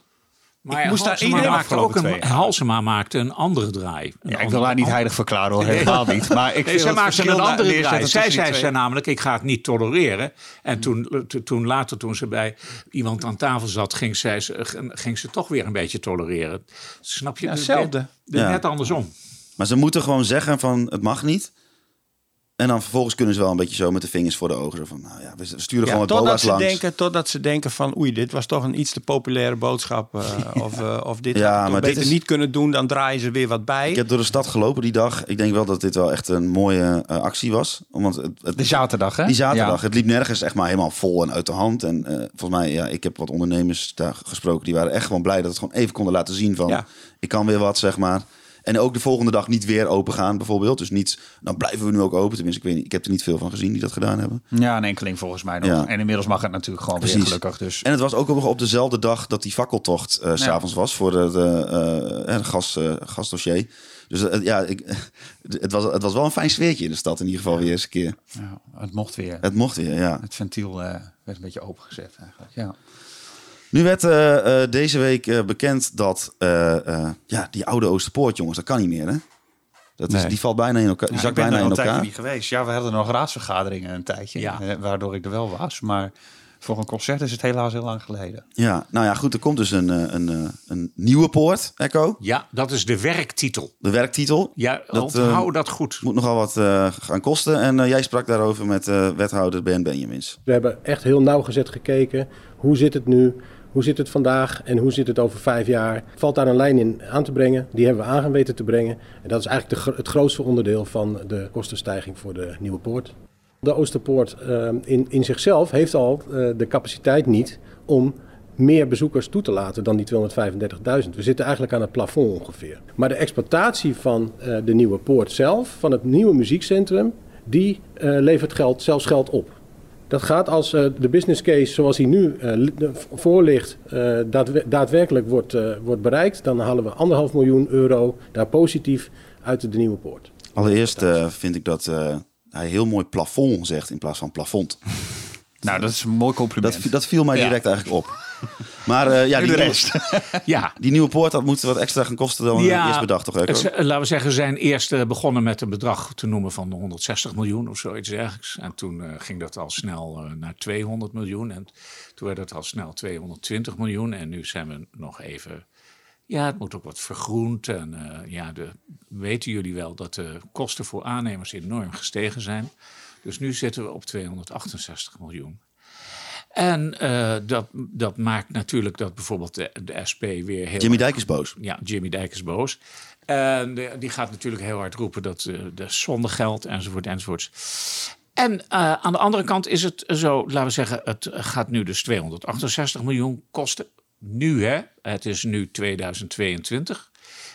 Maar Ik moest daar maakte ook een. Halsema maakte een andere draai. Een Ja, ik wil haar niet heilig verklaren hoor, helemaal niet. Maar ik Nee, zij maakte een andere draai. Zij zei ze namelijk, ik ga het niet tolereren. En toen, toen later, toen ze bij iemand aan tafel zat, ging, zij, ze- ging ze toch weer een beetje tolereren. Snap je? Ja, De- hetzelfde. Net andersom. Maar ze moeten gewoon zeggen van het mag niet. En dan vervolgens kunnen ze wel een beetje zo met de vingers voor de ogen. Zo van, nou ja, we sturen ja, gewoon wat totdat, boa's ze langs. denken, totdat ze denken van oei, dit was toch een iets te populaire boodschap. eh, [LAUGHS] of, eh, of dit Ja, maar dit beter is- niet kunnen doen, dan draaien ze weer wat bij. Ik heb door de stad gelopen die dag. Ik denk wel dat dit wel echt een mooie eh, actie was. Want het, het, De zaterdag, hè? Die zaterdag. Ja. Het liep nergens echt maar helemaal vol en uit de hand. En eh, volgens mij, ja, ik heb wat ondernemers daar gesproken. Die waren echt gewoon blij dat het gewoon even konden laten zien van... Ja. ik kan weer wat, zeg maar. En ook de volgende dag niet weer open gaan, bijvoorbeeld. Dus niet, nou blijven we nu ook open. Tenminste, ik weet niet, ik heb er niet veel van gezien die dat gedaan hebben. Ja, een enkeling volgens mij nog. Ja. En inmiddels mag het natuurlijk gewoon weer gelukkig. Dus En het was ook nog op dezelfde dag dat die fakkeltocht s s'avonds was voor de, de, eh, eh, gas, gasdossier. Dus ja, ik, [LAUGHS] het, was, het was wel een fijn sfeertje in de stad in ieder geval weer eens een keer. ja, het mocht weer. Het mocht weer, ja. Het ventiel werd een beetje opengezet eigenlijk. Ja. Nu werd eh, eh, deze week eh, bekend dat eh, eh, ja, die oude Oosterpoort, jongens, dat kan niet meer, hè? Dat is, Nee. Die valt bijna in elkaar. Die Ja, zakt ik ben bijna er in een tijdje elkaar. niet geweest. Ja, we hadden nog raadsvergaderingen een tijdje. Ja. eh, waardoor ik er wel was. Maar voor een concert is het helaas heel lang geleden. Ja, nou ja, goed. Er komt dus een, eh, een, eh, een nieuwe poort, Echo. Ja, dat is de werktitel. De werktitel. Ja, Dat, onthoud eh, dat goed. Moet nogal wat eh, gaan kosten. En eh, jij sprak daarover met eh, wethouder Ben Benjamins. We hebben echt heel nauwgezet gekeken. Hoe zit het nu? Hoe zit het vandaag? En hoe zit het over vijf jaar? Valt daar een lijn in aan te brengen? Die hebben we aan weten te brengen. En dat is eigenlijk de, het grootste onderdeel van de kostenstijging voor de nieuwe poort. De Oosterpoort eh, in, in zichzelf heeft al eh, de capaciteit niet om meer bezoekers toe te laten dan die 235.000. We zitten eigenlijk aan het plafond ongeveer. Maar de exploitatie van eh, de nieuwe poort zelf, van het nieuwe muziekcentrum, die levert geld, zelfs geld op. Dat gaat als eh, de business case zoals die nu eh, de- voor ligt eh, daadwe- daadwerkelijk wordt, wordt bereikt, dan halen we anderhalf miljoen euro daar positief uit de nieuwe poort. Allereerst eh, vind ik dat eh, hij heel mooi plafond zegt in plaats van plafond. [LAUGHS] Nou, dat is een mooi compliment. Dat, dat viel mij Ja. direct eigenlijk op. [LAUGHS] Maar eh, ja, die, de nieuwe, rest. [LAUGHS] Ja, die nieuwe poort dat moet wat extra gaan kosten dan Ja, eerst bedacht, toch? Het, is- laten we zeggen, we zijn eerst eh, begonnen met een bedrag te noemen van 160 miljoen of zoiets dergelijks. En toen eh, ging dat al snel eh, naar 200 miljoen. En toen werd het al snel 220 miljoen. En nu zijn we nog even. Ja, het moet ook wat vergroend. En eh, ja, de, weten jullie wel dat de kosten voor aannemers enorm gestegen zijn. Dus nu zitten we op 268 miljoen. En eh, dat, dat maakt natuurlijk dat bijvoorbeeld de, de SP weer heel Jimmy Dijk is boos. ja, Jimmy Dijk is boos. En de- die gaat natuurlijk heel hard roepen dat eh de zonde geld enzovoort enzovoorts. En eh, aan de andere kant is het zo, laten we zeggen, het gaat nu dus 268 miljoen kosten. Nu hè, het is nu 2022.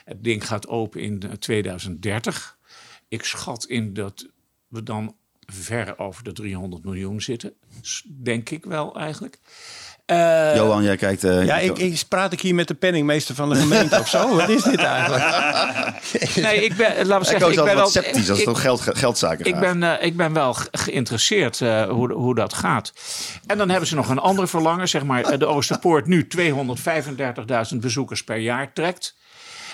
Het ding gaat open in eh, 2030. Ik schat in dat we dan ver over de 300 miljoen zitten. Denk ik wel eigenlijk. Eh, Johan, jij kijkt. Ja, ik, ik, praat ik hier met de penningmeester van de gemeente of zo? Wat is dit eigenlijk? [LAUGHS] nee, ik ben, zeggen, eh, ik, ben wel sceptisch als het om geld, geldzaken ik. Ben, ik ben wel geïnteresseerd eh, hoe, hoe dat gaat. En dan hebben ze nog een andere verlangen, zeg maar. De Oosterpoort nu 235.000 bezoekers per jaar trekt.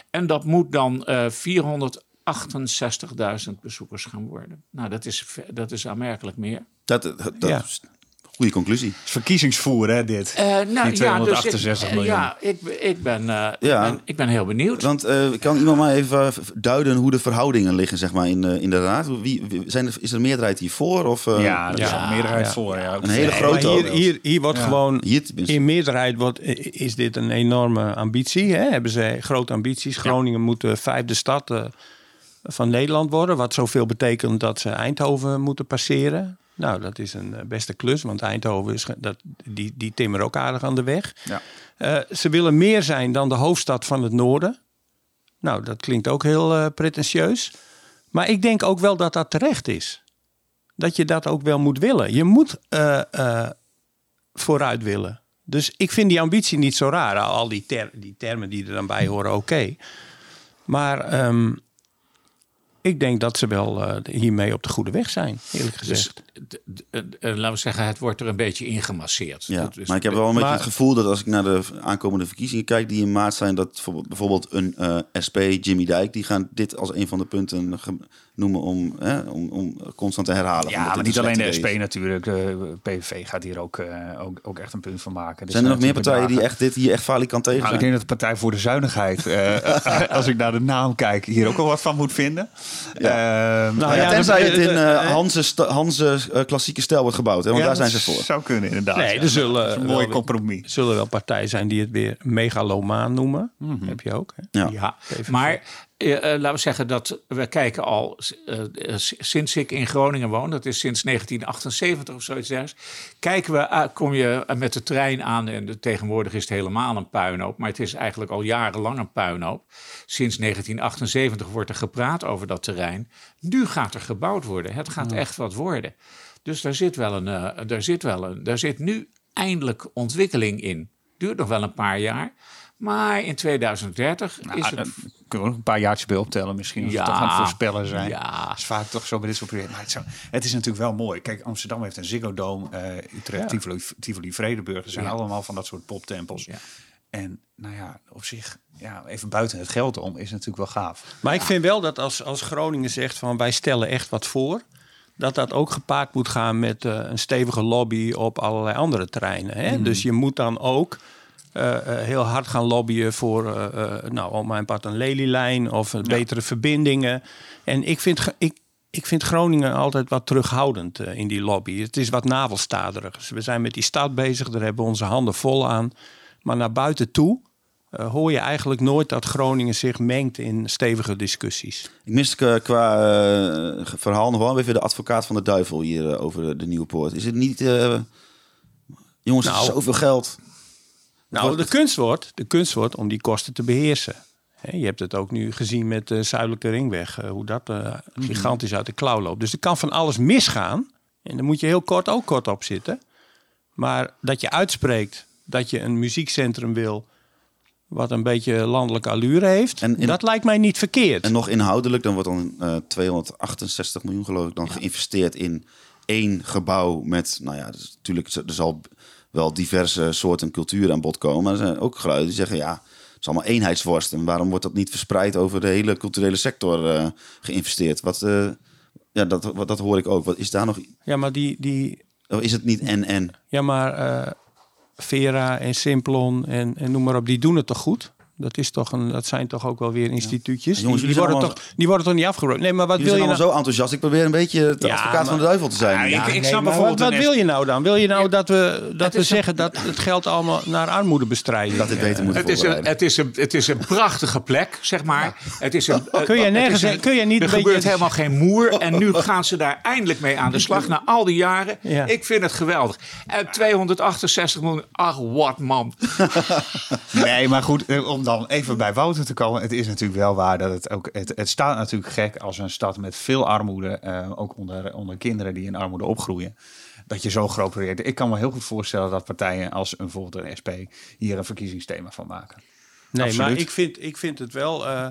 En dat moet dan 400 68.000 bezoekers gaan worden. Nou, dat is, dat is aanmerkelijk meer. Dat, dat is een goede conclusie. Het verkiezingsvoer, hè, dit. Eh, nou, 268 ja, dus ik, eh, miljoen. Ja, ik, ik, ben, eh, ja. Ik ben heel benieuwd. Want kan iemand maar even duiden hoe de verhoudingen liggen zeg maar, in, in de raad? Wie, zijn er, is er meerderheid hiervoor? Of, ja, er is een meerderheid voor. Ja. Een hele grote. Hier, hier, hier, wordt gewoon, hier, in meerderheid wordt, is dit een enorme ambitie. Hè? Hebben ze grote ambities. Groningen moet vijfde stad van Nederland worden. Wat zoveel betekent dat ze Eindhoven moeten passeren. Nou, dat is een eh, beste klus, want Eindhoven is, dat, die, die timmeren ook aardig aan de weg. Ja. Eh, ze willen meer zijn dan de hoofdstad van het noorden. Nou, dat klinkt ook heel eh, pretentieus. Maar ik denk ook wel dat dat terecht is. Dat je dat ook wel moet willen. Je moet vooruit willen. Dus ik vind die ambitie niet zo raar. Al die, ter- die termen die er dan bij horen, oké. Maar ehm, ik denk dat ze wel eh, hiermee op de goede weg zijn, eerlijk Dus gezegd. Laten we zeggen, het wordt er een beetje ingemasseerd. Ja, Dat is- maar ik heb wel een beetje het gevoel dat als ik naar de aankomende verkiezingen kijk die in maart zijn, dat bijvoorbeeld- een eh, SP, Jimmy Dijk, die gaan dit als een van de punten noemen om, hè, om, om constant te herhalen. Ja, maar niet een alleen de SP is. natuurlijk. De PVV gaat hier ook, eh, ook, ook echt een punt van maken. Dus Zijn er nog meer partijen die echt dit hier echt falikant tegen Nou, ik denk dat de Partij voor de Zuinigheid, eh, [LAUGHS] als ik naar de naam kijk, hier ook wel wat van moet vinden. Ja. Eh, Nou ja, tenzij het in eh, eh, Hanse, Hanse eh, klassieke stijl wordt gebouwd, hè? want ja, daar zijn ze voor. zou kunnen inderdaad. Nee, ja. er zullen Dat is een wel mooi weer- compromis. zullen wel partijen zijn die het weer megalomaan noemen. Heb je ook. Hè? Ja. Maar eh, laten we zeggen dat we kijken al eh, sinds ik in Groningen woon, dat is sinds 1978 of zoiets kijken we, ah, kom je met de trein aan en de, tegenwoordig is het helemaal een puinhoop, maar het is eigenlijk al jarenlang een puinhoop. Sinds 1978 wordt er gepraat over dat terrein. Nu gaat er gebouwd worden. Het gaat echt wat worden. Dus daar zit wel een, uh, daar zit wel een, daar zit nu eindelijk ontwikkeling in. Duurt nog wel een paar jaar. Maar in 2030 Nou, is daar het... kunnen we nog een paar jaartjes bij optellen misschien. Als Ja. we toch aan het voorspellen zijn. Ja. Dat is vaak toch zo bij dit soort projecten. Maar het, zo- het is natuurlijk wel mooi. Kijk, Amsterdam heeft een Ziggo Dome. eh Utrecht, Tivoli, Tivoli Vredenburg. Er zijn Ja. allemaal van dat soort poptempels. Ja. En nou ja, op zich, ja, even buiten het geld om, is natuurlijk wel gaaf. Maar ik vind wel dat als, als Groningen zegt van wij stellen echt wat voor, dat dat ook gepaard moet gaan met eh, een stevige lobby op allerlei andere terreinen. Hè? Dus je moet dan ook heel hard gaan lobbyen voor, eh, eh, nou, om mijn part een lelielijn of eh, betere verbindingen. En ik vind, ik, ik vind Groningen altijd wat terughoudend eh, in die lobby. Het is wat navelstaderig. Dus we zijn met die stad bezig, daar hebben we onze handen vol aan. Maar naar buiten toe eh, hoor je eigenlijk nooit dat Groningen zich mengt in stevige discussies. Ik mis qua, qua eh, verhaal nog wel even de advocaat van de duivel hier eh, over de, de Nieuwe Poort. Is het niet... eh, jongens, Nou. zoveel geld. Nou, Wordt- de kunst wordt, de kunst wordt om die kosten te beheersen. Je hebt het ook nu gezien met de Zuidelijke Ringweg, eh, hoe dat eh, gigantisch uit de klauw loopt. Dus er kan van alles misgaan. En daar moet je heel kort ook kort op zitten. Maar dat je uitspreekt dat je een muziekcentrum wil wat een beetje landelijke allure heeft, En in- dat lijkt mij niet verkeerd. En nog inhoudelijk, dan wordt dan eh 268 miljoen geloof ik dan geïnvesteerd in één gebouw met, nou ja, dus natuurlijk er zal wel diverse soorten cultuur aan bod komen. Maar er zijn ook geluiden die zeggen, ja, het is allemaal eenheidsworst. En waarom wordt dat niet verspreid over de hele culturele sector eh, geïnvesteerd? Wat, eh, ja, dat, wat, dat hoor ik ook. Wat is daar nog? Ja, maar die, die, Of is het niet en en? ja, maar eh, Vera en Simplon en, en noem maar op, die doen het toch goed? Dat, is toch een, dat zijn toch ook wel weer instituutjes. Jongens, die, worden toch, die worden toch niet afgebroken? Nee, maar wat Jullie wil je allemaal nou? zo enthousiast. Ik probeer een beetje de Ja, advocaat van de duivel te zijn. Ja, ik- ik snap maar bijvoorbeeld wat, wat wil je nou dan? Wil je nou dat we, dat we een- zeggen dat het geld allemaal naar armoedebestrijding... dat dit beter moet Het is, een, het, is een, het is een prachtige plek, zeg maar. Het is een, Kun je het nergens- een- kun je niet Er een beetje- gebeurt helemaal geen moer. En nu gaan ze daar eindelijk mee aan de slag. Na al die jaren. Ja. Ik vind het geweldig. En 268 miljoen. Ach, wat man. [LAUGHS] Nee, maar goed, eh, om dan even bij Wouter te komen. Het is natuurlijk wel waar dat het ook... Het, het staat natuurlijk gek als een stad met veel armoede... eh, ook onder, onder kinderen die in armoede opgroeien... dat je zo'n groot project... Ik kan me heel goed voorstellen dat partijen als een, bijvoorbeeld een SP... hier een verkiezingsthema van maken. Nee, Absoluut. maar ik vind, ik vind het wel eh,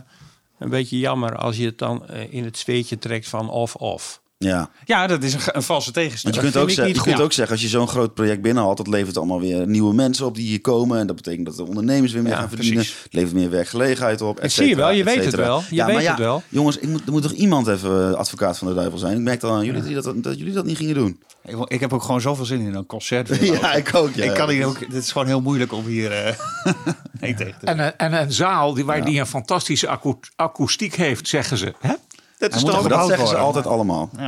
een beetje jammer als je het dan eh, in het zweetje trekt van of-of. Ja. Ja, dat is een, een valse Want tegenstelling. je kunt, ook, ik zeggen, niet je kunt goed. ook zeggen, als je zo'n groot project binnenhaalt, dat levert allemaal weer nieuwe mensen op die hier komen. En dat betekent dat de ondernemers weer meer Ja, gaan verdienen. precies. Het levert meer werkgelegenheid op. et zie je wel, je et weet het wel. Je ja, weet maar ja, het wel. Jongens, ik moet, er moet toch iemand even eh, advocaat van de duivel zijn? Ik merkte al aan jullie dat, dat, dat jullie dat niet gingen doen. Ik, ik heb ook gewoon zoveel zin in een concert. [LAUGHS] Ja, ik ook. Ja. Ik kan hier ook... Het is gewoon heel moeilijk om hier... eh [LAUGHS] nee tegen te En, een- en een zaal die, waar die een fantastische akoe- akoestiek heeft, zeggen ze. Hè? Toch- dat zeggen ze altijd allemaal. [LAUGHS]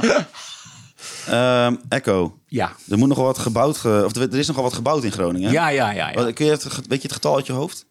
Ehm, Echo, Ja. er moet nogal wat gebouwd, ge- of er is nogal wat gebouwd in Groningen. Ja, ja, ja. ja. Kun je het, weet je het getal uit je hoofd?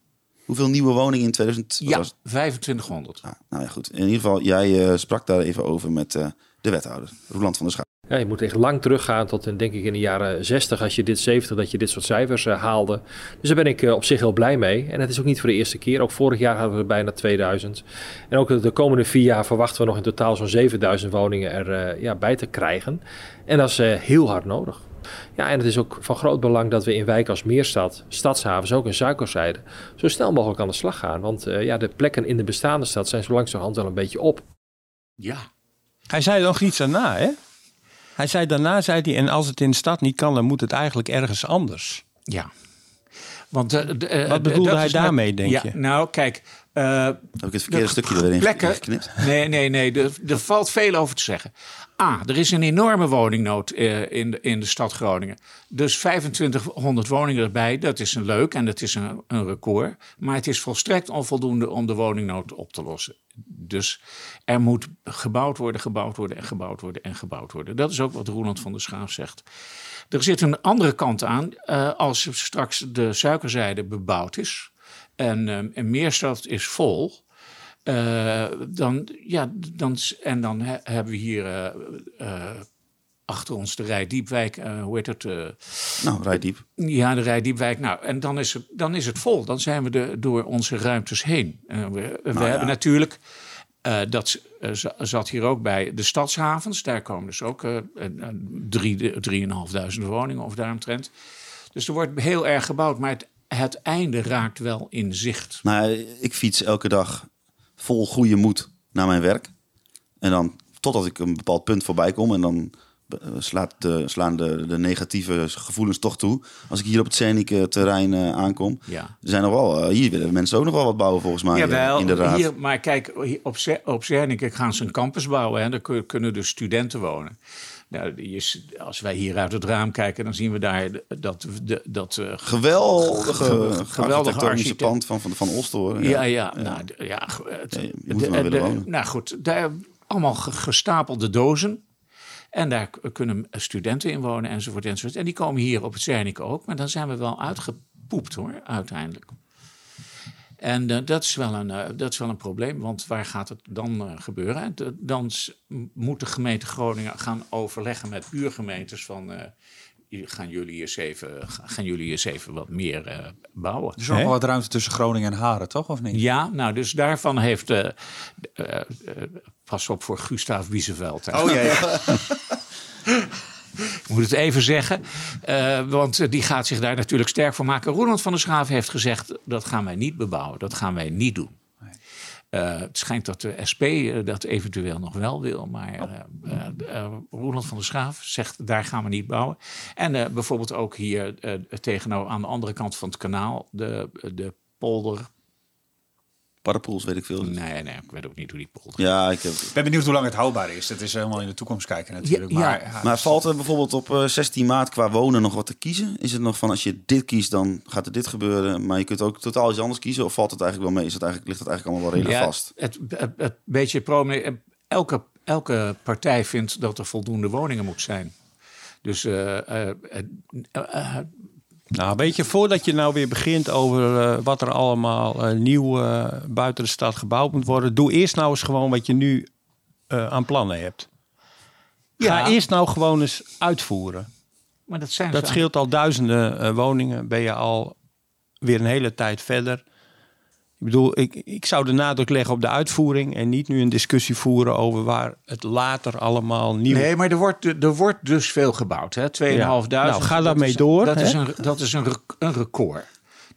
Hoeveel nieuwe woningen in 2000? wat Ja, was het? 2500. Ah, nou ja, goed. In ieder geval, jij eh, sprak daar even over met eh, de wethouder, Roland van der Schaap. Ja, je moet echt lang teruggaan tot in, denk ik in de jaren 60, als je dit 70, dat je dit soort cijfers eh, haalde. Dus daar ben ik eh, op zich heel blij mee. En het is ook niet voor de eerste keer. Ook vorig jaar hadden we er bijna 2000. En ook de komende vier jaar verwachten we nog in totaal zo'n 7000 woningen er eh, ja, bij te krijgen. En dat is eh, heel hard nodig. Ja, en het is ook van groot belang dat we in wijken als Meerstad, Stadshavens, ook in Suikerzijde, zo snel mogelijk aan de slag gaan. Want eh, ja, de plekken in de bestaande stad zijn zo langzamerhand wel een beetje op. Ja. Hij zei nog iets daarna, hè? Hij zei daarna, zei hij, en als het in de stad niet kan, dan moet het eigenlijk ergens anders. Ja. Want, eh, de- eh, Wat bedoelde hij met- daarmee, denk ja, je? Nou, kijk. eh, Heb ik het verkeerde De stukje erin plekken- geknipt? Nee, nee, nee. Er, er valt veel over te zeggen. A, er is een enorme woningnood eh, in, de, in de stad Groningen. Dus 2500 woningen erbij, dat is een leuk en dat is een, een record. Maar het is volstrekt onvoldoende om de woningnood op te lossen. Dus er moet gebouwd worden, gebouwd worden en gebouwd worden en gebouwd worden. Dat is ook wat Roland van der Schaaf zegt. Er zit een andere kant aan. eh, als straks de suikerzijde bebouwd is en, eh, en Meerstad is vol... Eh, dan, ja, dan, en dan he- hebben we hier eh, eh, achter ons de Rijdiepwijk, hoe heet het? Nou, rijd diep. ja, de Rijdiepwijk. Nou, en dan is, het, dan is het vol. Dan zijn we de, door onze ruimtes heen. We we hebben natuurlijk, dat za- zat hier ook bij, de stadshavens. Daar komen dus ook drie, drieënhalfduizend woningen of daaromtrent. Dus er wordt heel erg gebouwd. Maar het, het einde raakt wel in zicht. Nou, ik fiets elke dag vol goede moed naar mijn werk. En dan totdat ik een bepaald punt voorbij kom. En dan eh, slaat de, slaan de, de negatieve gevoelens toch toe. Als ik hier op het scenic terrein eh, aankom. Ja. Er zijn nog wel, eh, hier willen mensen ook nog wel wat bouwen volgens mij. de raad. hier, maar kijk, hier op, op Zernike gaan ze een campus bouwen. Hè. Daar kun- kunnen dus studenten wonen. Nou, je s- als wij hier uit het raam kijken, dan zien we daar dat... De, dat eh, Geweldige, geweldige architect. pand van, van, van. Ja, ja. Nou, ja, het- je moet de-. Nou goed, daar allemaal ge- gestapelde dozen. En daar kunnen studenten in wonen enzovoort, enzovoort. En die komen hier op het Zernike ook. Maar dan zijn we wel uitgepoept hoor, uiteindelijk. En eh, dat, is wel een, eh, dat is wel een probleem, want waar gaat het dan eh, gebeuren? De- dan moet de gemeente Groningen gaan overleggen met buurgemeentes van... eh, gaan, jullie eens even, gaan jullie eens even wat meer eh, bouwen? Er is nog wel wat ruimte tussen Groningen en Haren, toch? Of niet? Ja, nou, dus daarvan heeft. eh, eh, eh, pas op voor Gustav Wieseveld. hè. Oh jee. [LAUGHS] [LAUGHS] Ik moet het even zeggen. eh, want die gaat zich daar natuurlijk sterk voor maken. Roland van der Schaaf heeft gezegd: dat gaan wij niet bebouwen. Dat gaan wij niet doen. Eh, het schijnt dat de SP eh, dat eventueel nog wel wil. Maar eh, Roland van der Schaaf zegt: daar gaan we niet bouwen. En bijvoorbeeld ook hier tegenover aan de andere kant van het kanaal, de, de polder. Parapoels, weet ik veel. Nee, nee, ik weet ook niet hoe die polder. Ja, ik heb... Ik ben benieuwd hoe lang het houdbaar is. Dat is helemaal in de toekomst kijken natuurlijk. Ja, ja. Maar, ja, Maar valt er bijvoorbeeld op eh, 16 maart qua wonen nog wat te kiezen? Is het nog van als je dit kiest, dan gaat er dit gebeuren. Maar je kunt ook totaal iets anders kiezen. Of valt het eigenlijk wel mee? Is het eigenlijk, ligt het eigenlijk allemaal wel redelijk vast? Het, het, het beetje prominent. Elke, elke partij vindt dat er voldoende woningen moet zijn. Dus eh, eh, eh, eh, Nou, weet je, voordat je nou weer begint over eh, wat er allemaal eh, nieuw eh, buiten de stad gebouwd moet worden, doe eerst nou eens gewoon wat je nu aan plannen hebt. Ja. Ga eerst nou gewoon eens uitvoeren. maar dat zijn Dat scheelt al duizenden woningen. Ben je al weer een hele tijd verder. Ik bedoel, ik, ik zou de nadruk leggen op de uitvoering en niet nu een discussie voeren over waar het later allemaal nieuw Nee, maar er wordt, er wordt dus veel gebouwd. hè 2.500. Nou, ga Dat daarmee is- door, Dat hè? is, een, dat is een, rec- een record.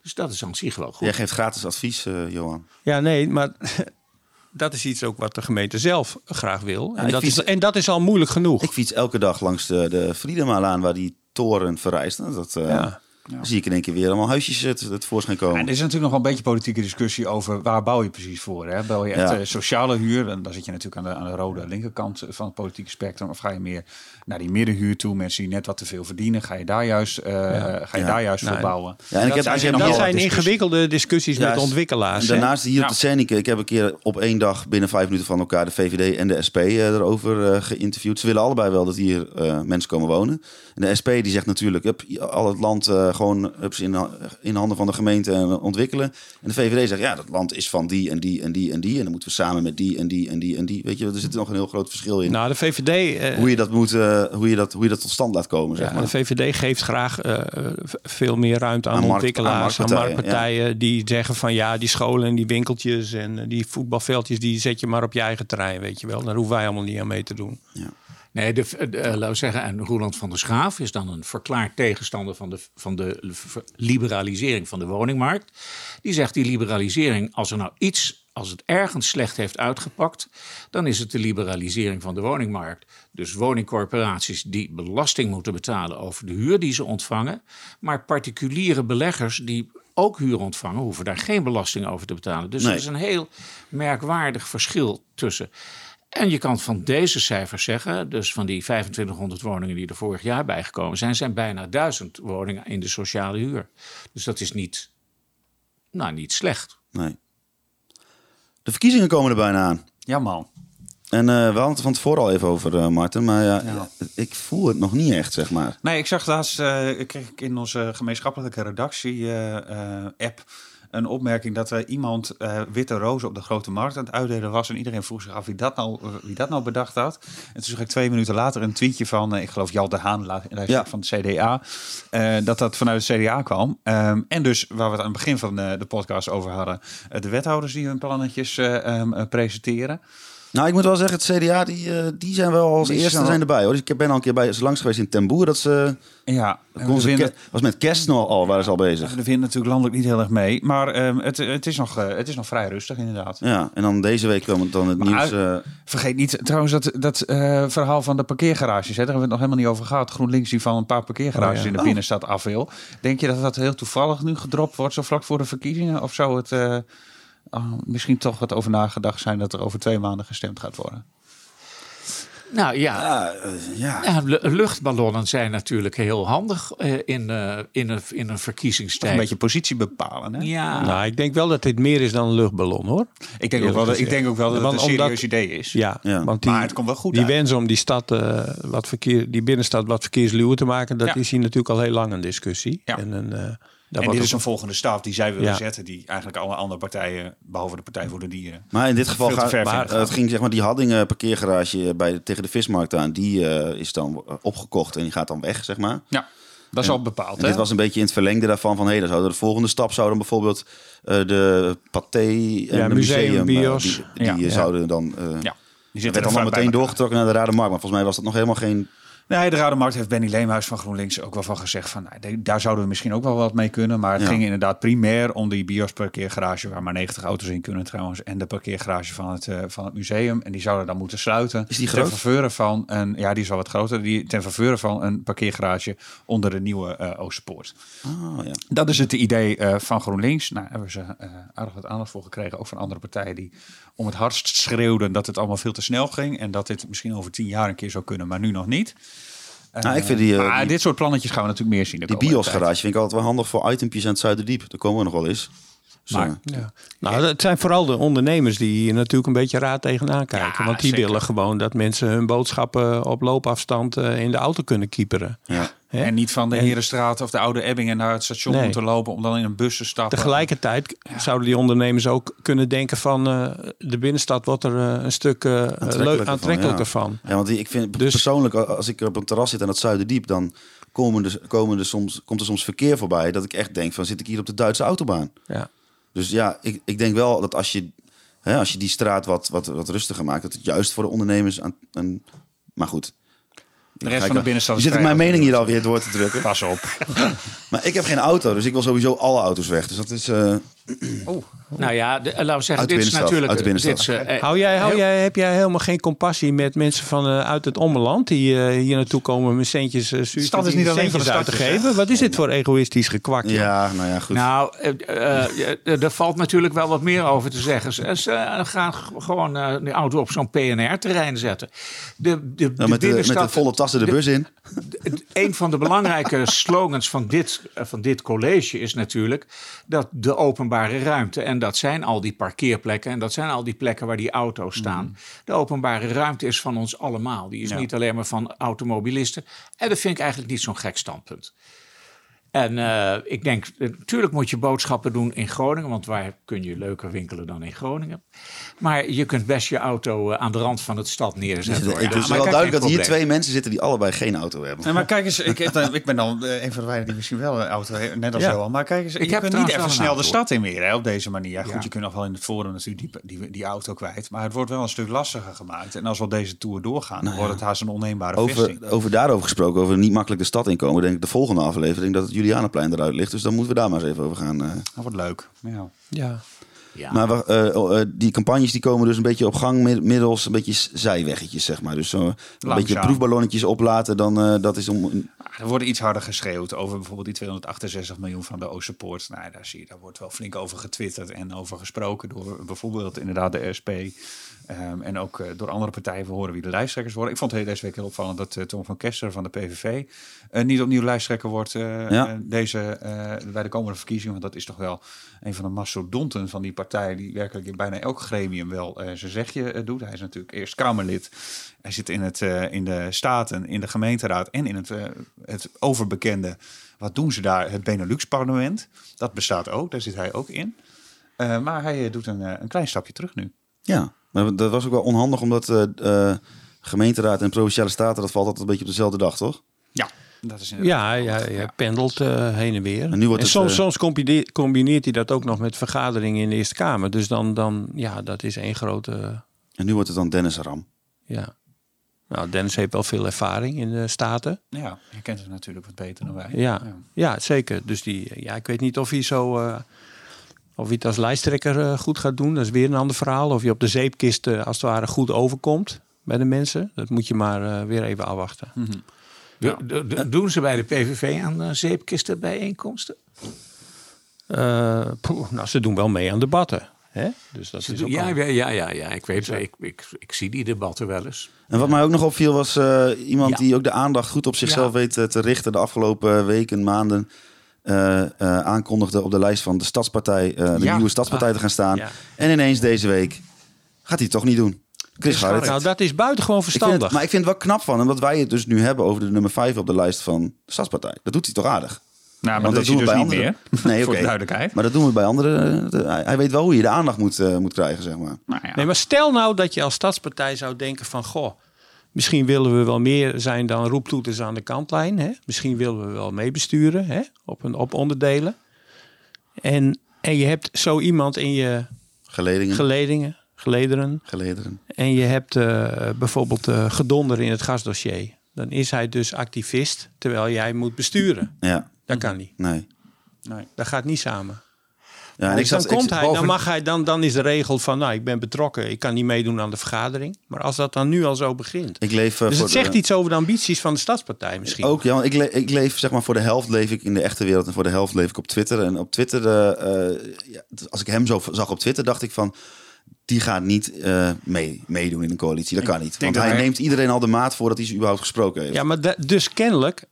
Dus dat is aan zich wel goed. Jij geeft gratis advies, eh, Johan. Ja, nee, maar [LAUGHS] dat is iets ook wat de gemeente zelf graag wil. en, dat fiets- is, en dat is al moeilijk genoeg. Ik fiets elke dag langs de, de Friedemalaan waar die toren verrijst. Nou, Dat, eh, Ja. Dan zie ik in één keer weer allemaal huisjes het, het voorschijn komen. En er is natuurlijk nog wel een beetje politieke discussie over waar bouw je precies voor. Hè? Bouw je echt Ja. eh, sociale huur, en dan zit je natuurlijk aan de, aan de rode linkerkant van het politieke spectrum. Of ga je meer naar die middenhuur toe, mensen die net wat te veel verdienen. Ga je daar juist, eh, ga je Ja. daar juist Nou, voor bouwen? Ja, en ik heb- zijn dat zijn ingewikkelde discussies Ja, met ontwikkelaars. En daarnaast hier op de ik heb een keer op één dag binnen vijf minuten van elkaar de VVD en de SP eh, erover eh, geïnterviewd. Ze willen allebei wel dat hier eh, mensen komen wonen. En de SP die zegt natuurlijk, hup, al het land eh, gewoon hups, in, in handen van de gemeente en ontwikkelen. En de VVD zegt, ja, dat land is van die en die en die en die. En dan moeten we samen met die en die en die en die. Weet je, er zit nog een heel groot verschil in. Nou, de VVD, eh, hoe, je dat moet, eh, hoe, je dat, hoe je dat tot stand laat komen, zeg ja, maar. de VVD geeft graag eh, eh, veel meer ruimte aan, ontwikkelaars, aan aan marktpartijen. Die zeggen van ja, die scholen en die winkeltjes en eh, die voetbalveldjes, die zet je maar op je eigen terrein, weet je wel. Daar hoeven wij allemaal niet aan mee te doen. Nee, de, de, eh, laten we zeggen, en Roland van der Schaaf is dan een verklaard tegenstander van de, van de liberalisering van de woningmarkt. Die zegt die liberalisering, als er nou iets, als het ergens slecht heeft uitgepakt, dan is het de liberalisering van de woningmarkt. Dus woningcorporaties die belasting moeten betalen over de huur die ze ontvangen, maar particuliere beleggers die ook huur ontvangen, hoeven daar geen belasting over te betalen. Dus Nee. er is een heel merkwaardig verschil tussen. En je kan van deze cijfers zeggen, dus van die 2500 woningen die er vorig jaar bijgekomen zijn, zijn bijna 1000 woningen in de sociale huur. Dus dat is niet, nou, niet slecht. Nee. De verkiezingen komen er bijna aan. Ja man. En eh, we hadden het van tevoren al even over, eh Marten. Maar ja, Ja. ik voel het nog niet echt, zeg maar. Nee, ik zag laatst, eh, kreeg ik in onze gemeenschappelijke redactie-app een opmerking dat er iemand eh, witte rozen op de grote markt aan het uitdelen was. En iedereen vroeg zich af wie dat nou, wie dat nou bedacht had. En toen zag ik twee minuten later een tweetje van, eh, ik geloof Jal de Haan, Ja. van het CDA. eh, dat dat vanuit het CDA kwam. Ehm, en dus waar we het aan het begin van eh, de podcast over hadden. de wethouders die hun plannetjes eh, ehm, eh, presenteren. Nou, ik moet wel zeggen, het CDA, die, eh, die zijn wel als Die eerste zijn- zijn erbij. Hoor. Dus ik ben al een keer bij ze langs geweest in Ten Boer. Dat ze, Ja, kon ze vinden- was met kerst nog al, waren ze al bezig. We vinden natuurlijk landelijk niet heel erg mee. Maar ehm, het, het, is nog, eh, het is nog vrij rustig inderdaad. Ja, en dan deze week het dan het Maar- nieuws. eh, Vergeet niet trouwens dat, dat verhaal van de parkeergarages. Hè? Daar hebben we het nog helemaal niet over gehad. GroenLinks die van een paar parkeergarages Oh, ja. in de Oh. binnenstad af wil. Denk je dat dat heel toevallig nu gedropt wordt, zo vlak voor de verkiezingen? Of zou het oh, misschien toch wat over nagedacht zijn dat er over twee maanden gestemd gaat worden? Nou ja, ja, eh, ja. ja, lu- luchtballonnen zijn natuurlijk heel handig eh, in, eh, in, een, in een verkiezingstijd. een beetje positie bepalen. Hè? Ja, Nou, ik denk wel dat dit meer is dan een luchtballon, hoor. Ik, denk ook wel dat, ik denk ook wel dat het een omdat- serieus idee is. Ja, Ja. want die, Maar het komt wel goed die uit. wens om die stad, eh, wat verkeer, die binnenstad wat verkeersluwer te maken, dat Ja. is hier natuurlijk al heel lang een discussie. Ja. En, een, eh, En dit is een volgende stap die zij willen Ja. zetten. Die eigenlijk alle andere partijen, behalve de Partij voor de Dieren. Maar in dit geval gaat, maar, het ging zeg maar die Haddingen parkeergarage bij tegen de vismarkt aan. Die eh, is dan opgekocht en die gaat dan weg, zeg maar. Ja, dat is al bepaald. En hè? dit was een beetje in het verlengde daarvan van, hé, dan zouden de volgende stap zou dan bijvoorbeeld eh, de paté en Ja, de museum, eh, bios. die, die Ja. Ja. zouden dan. eh Ja, die zitten werd er dan meteen doorgetrokken naar de Rademarkt. Maar volgens mij was dat nog helemaal geen. Nee, de Rode Markt heeft Benny Leemhuis van GroenLinks ook wel van gezegd van nou, daar zouden we misschien ook wel wat mee kunnen. Maar het Ja. ging inderdaad primair om die bios parkeergarage waar maar 90 auto's in kunnen trouwens. En de parkeergarage van het, eh, van het museum. En die zouden dan moeten sluiten. Is die Ten groot? faveur van een, ja, die is wel wat groter. Die, ten faveur van een parkeergarage onder de nieuwe Oosterpoort. Ah, ja. Dat is het idee eh, van GroenLinks. Nou, hebben ze aardig wat aandacht voor gekregen. Ook van andere partijen die om het hardst schreeuwden dat het allemaal veel te snel ging. En dat dit misschien over tien jaar een keer zou kunnen, maar nu nog niet. Nou, ik vind die, eh, maar die- dit soort plannetjes gaan we natuurlijk meer zien. de Die biosgarage vind ik altijd wel handig voor itempjes aan het Zuiderdiep. Daar komen we nog wel eens. Dus, Maar- eh, Ja. Nou, het zijn vooral de ondernemers die hier natuurlijk een beetje raar tegenaan kijken. Ja, want die zeker. willen gewoon dat mensen hun boodschappen op loopafstand eh, in de auto kunnen kieperen. ja. En niet van de En- Herenstraat of de Oude Ebbingen naar het station Nee. moeten lopen om dan in een bus te stappen. Tegelijkertijd zouden die ondernemers ook kunnen denken van eh, de binnenstad wordt er eh, een stuk eh, leuk van, aantrekkelijker ja. van. Ja, want die- ik vind Dus- persoonlijk, als ik op een terras zit aan het Zuiderdiep, dan komen er, komen er soms, komt er soms verkeer voorbij dat ik echt denk van zit ik hier op de Duitse autobaan? Ja. Dus ja, ik, ik denk wel dat als je, hè, als je die straat wat, wat, wat rustiger maakt, dat het juist voor de ondernemers aan. aan maar goed. De rest van de binnenstad Je zit mijn vrij mening hier alweer door te drukken. Pas op. [LAUGHS] Maar ik heb geen auto, dus ik wil sowieso alle auto's weg. Dus dat is. Eh, nou ja, de- laten we zeggen, dit is natuurlijk... uit de dit is, eh, eh, Hou jij, hou jij, heb jij helemaal geen compassie met mensen van, eh, uit het ommeland die eh, hier naartoe komen met centjes, uh, stad is niet alleen van de stad, uit te geven? Wat is dit voor egoïstisch gekwak? joh? ja, nou ja, goed. Nou, eh, eh, eh, er valt natuurlijk wel wat meer over te zeggen. Ze, ze gaan gewoon eh, de auto op zo'n PNR-terrein zetten. De, de, Nou, de met, de, met de volle tassen de bus in. Een van de belangrijke slogans van dit, eh, van dit college is natuurlijk dat de openbare ruimte, en dat zijn al die parkeerplekken en dat zijn al die plekken waar die auto's staan. De openbare ruimte is van ons allemaal. Die is Ja. niet alleen maar van automobilisten. En dat vind ik eigenlijk niet zo'n gek standpunt. En eh, ik denk, eh, natuurlijk moet je boodschappen doen in Groningen, want waar kun je leuker winkelen dan in Groningen? Maar je kunt best je auto eh, aan de rand van het stad neerzetten. Ik Ja, dus maar wel duidelijk dat hier twee mensen zitten die allebei geen auto hebben. Nee, maar kijk eens, ik, [LAUGHS] heb dan- ik ben dan eh, een van de weinigen die misschien wel een auto heeft, net als Ja. Johan. Maar kijk eens, Ik je heb kunt niet even snel de stad in meer hè, op deze manier. Ja, goed, Ja. je kunt nog wel in het forum natuurlijk die, die, die auto kwijt. Maar het wordt wel een stuk lastiger gemaakt. En als we deze tour doorgaan, dan wordt het haast een onneembare vesting. Over, over daarover gesproken, over niet makkelijk de stad inkomen, denk ik de volgende aflevering dat het Julianaplein eruit ligt. Dus dan moeten we daar maar eens even over gaan. eh. Dat wordt leuk. Ja. Ja. Ja. Maar we, eh, oh, eh, die campagnes die komen dus een beetje op gang mid- middels een beetje zijweggetjes, zeg maar. Dus zo een beetje proefballonnetjes oplaten, dan eh, dat is om... Er wordt iets harder geschreeuwd over bijvoorbeeld die 268 miljoen van de Oosterpoort. Nou, daar zie je, daar wordt wel flink over getwitterd en over gesproken door bijvoorbeeld inderdaad de SP. ehm, en ook door andere partijen. We horen wie de lijsttrekkers worden. Ik vond het deze week heel opvallend dat Tom van Kester van de PVV niet opnieuw lijsttrekker wordt Ja. deze, bij de komende verkiezingen. Want dat is toch wel een van de mastodonten van die partij die werkelijk in bijna elk gremium wel uh, zijn zegje uh, doet. Hij is natuurlijk eerst Kamerlid. Hij zit in, het, uh, in de Staten, in de gemeenteraad en in het, het overbekende, wat doen ze daar, het Benelux-parlement. Dat bestaat ook, daar zit hij ook in. maar hij doet een, een klein stapje terug nu. Ja, maar dat was ook wel onhandig omdat gemeenteraad en provinciale staten, dat valt altijd een beetje op dezelfde dag, toch? Ja, dat is ja, ja, ja, pendelt uh, heen en weer. En, nu wordt en het, soms, uh, soms combineert, combineert hij dat ook nog met vergaderingen in de Eerste Kamer. Dus dan, dan ja, dat is één grote... En nu wordt het dan Dennis Ram. Ja. Nou, Dennis heeft wel veel ervaring in de Staten. Ja, je kent hem natuurlijk wat beter dan wij. Ja, ja. ja zeker. Dus die, ja, ik weet niet of hij zo... Uh, of hij het als lijsttrekker goed gaat doen, dat is weer een ander verhaal. Of je op de zeepkist als het ware goed overkomt bij de mensen. Dat moet je maar weer even afwachten. Mm -hmm. Ja. Doen ze bij de PVV aan uh, zeepkistenbijeenkomsten? Uh, poeh, nou, ze doen wel mee aan debatten. Hè? Dus dat ze is doen, ook ja, al... ja, ja, ja, ik weet het. Ik, ik, ik, zie die debatten wel eens. En wat mij ook nog opviel was uh, iemand Ja. die ook de aandacht goed op zichzelf Ja. weet eh, te richten de afgelopen weken, maanden. eh, eh, aankondigde op de lijst van de Stadspartij, eh, de Ja. nieuwe Stadspartij te gaan staan. Ja. En ineens deze week gaat hij het toch niet doen. Chris. Nou, dat is buitengewoon Ik verstandig. het, maar ik vind het wel knap van hem dat wij het dus nu hebben over de nummer 5 op de lijst van de Stadspartij. Dat doet hij toch aardig? Nou, maar Want dat doen dus we niet bij meer. anderen. Nee, [LAUGHS] Voor oké. de duidelijkheid. Maar dat doen we bij anderen. de- hij, weet wel hoe je de aandacht moet, eh, moet krijgen, zeg maar. Nou ja. Nee, maar stel nou dat je als stadspartij zou denken van... Goh, misschien willen we wel meer zijn dan roeptoeters aan de kantlijn. Hè? Misschien willen we wel meebesturen hè? Op, een, op onderdelen. En, en je hebt zo iemand in je Geledingen, geledingen, gelederen... gelederen. en je hebt eh, bijvoorbeeld eh, gedonder in het gasdossier... dan is hij dus activist terwijl jij moet besturen. Ja, Dat kan niet. nee. Dat gaat niet samen. Ja, en Dus ik zat, dan komt ik, hij, boven- dan mag hij, dan, dan is de regel van, nou, ik ben betrokken, ik kan niet meedoen aan de vergadering. Maar als dat dan nu al zo begint. Ik leef eh, dus het zegt iets over de ambities van de stadspartij misschien. Ook, ja, want ik, le- ik leef zeg maar voor de helft leef ik in de echte wereld en voor de helft leef ik op Twitter. En op Twitter, ja, als ik hem zo zag op Twitter, dacht ik van, die gaat niet eh, mee, meedoen in een coalitie. Dat kan niet. Want hij hij- neemt iedereen al de maat voordat hij ze überhaupt gesproken heeft. Ja, maar dus kennelijk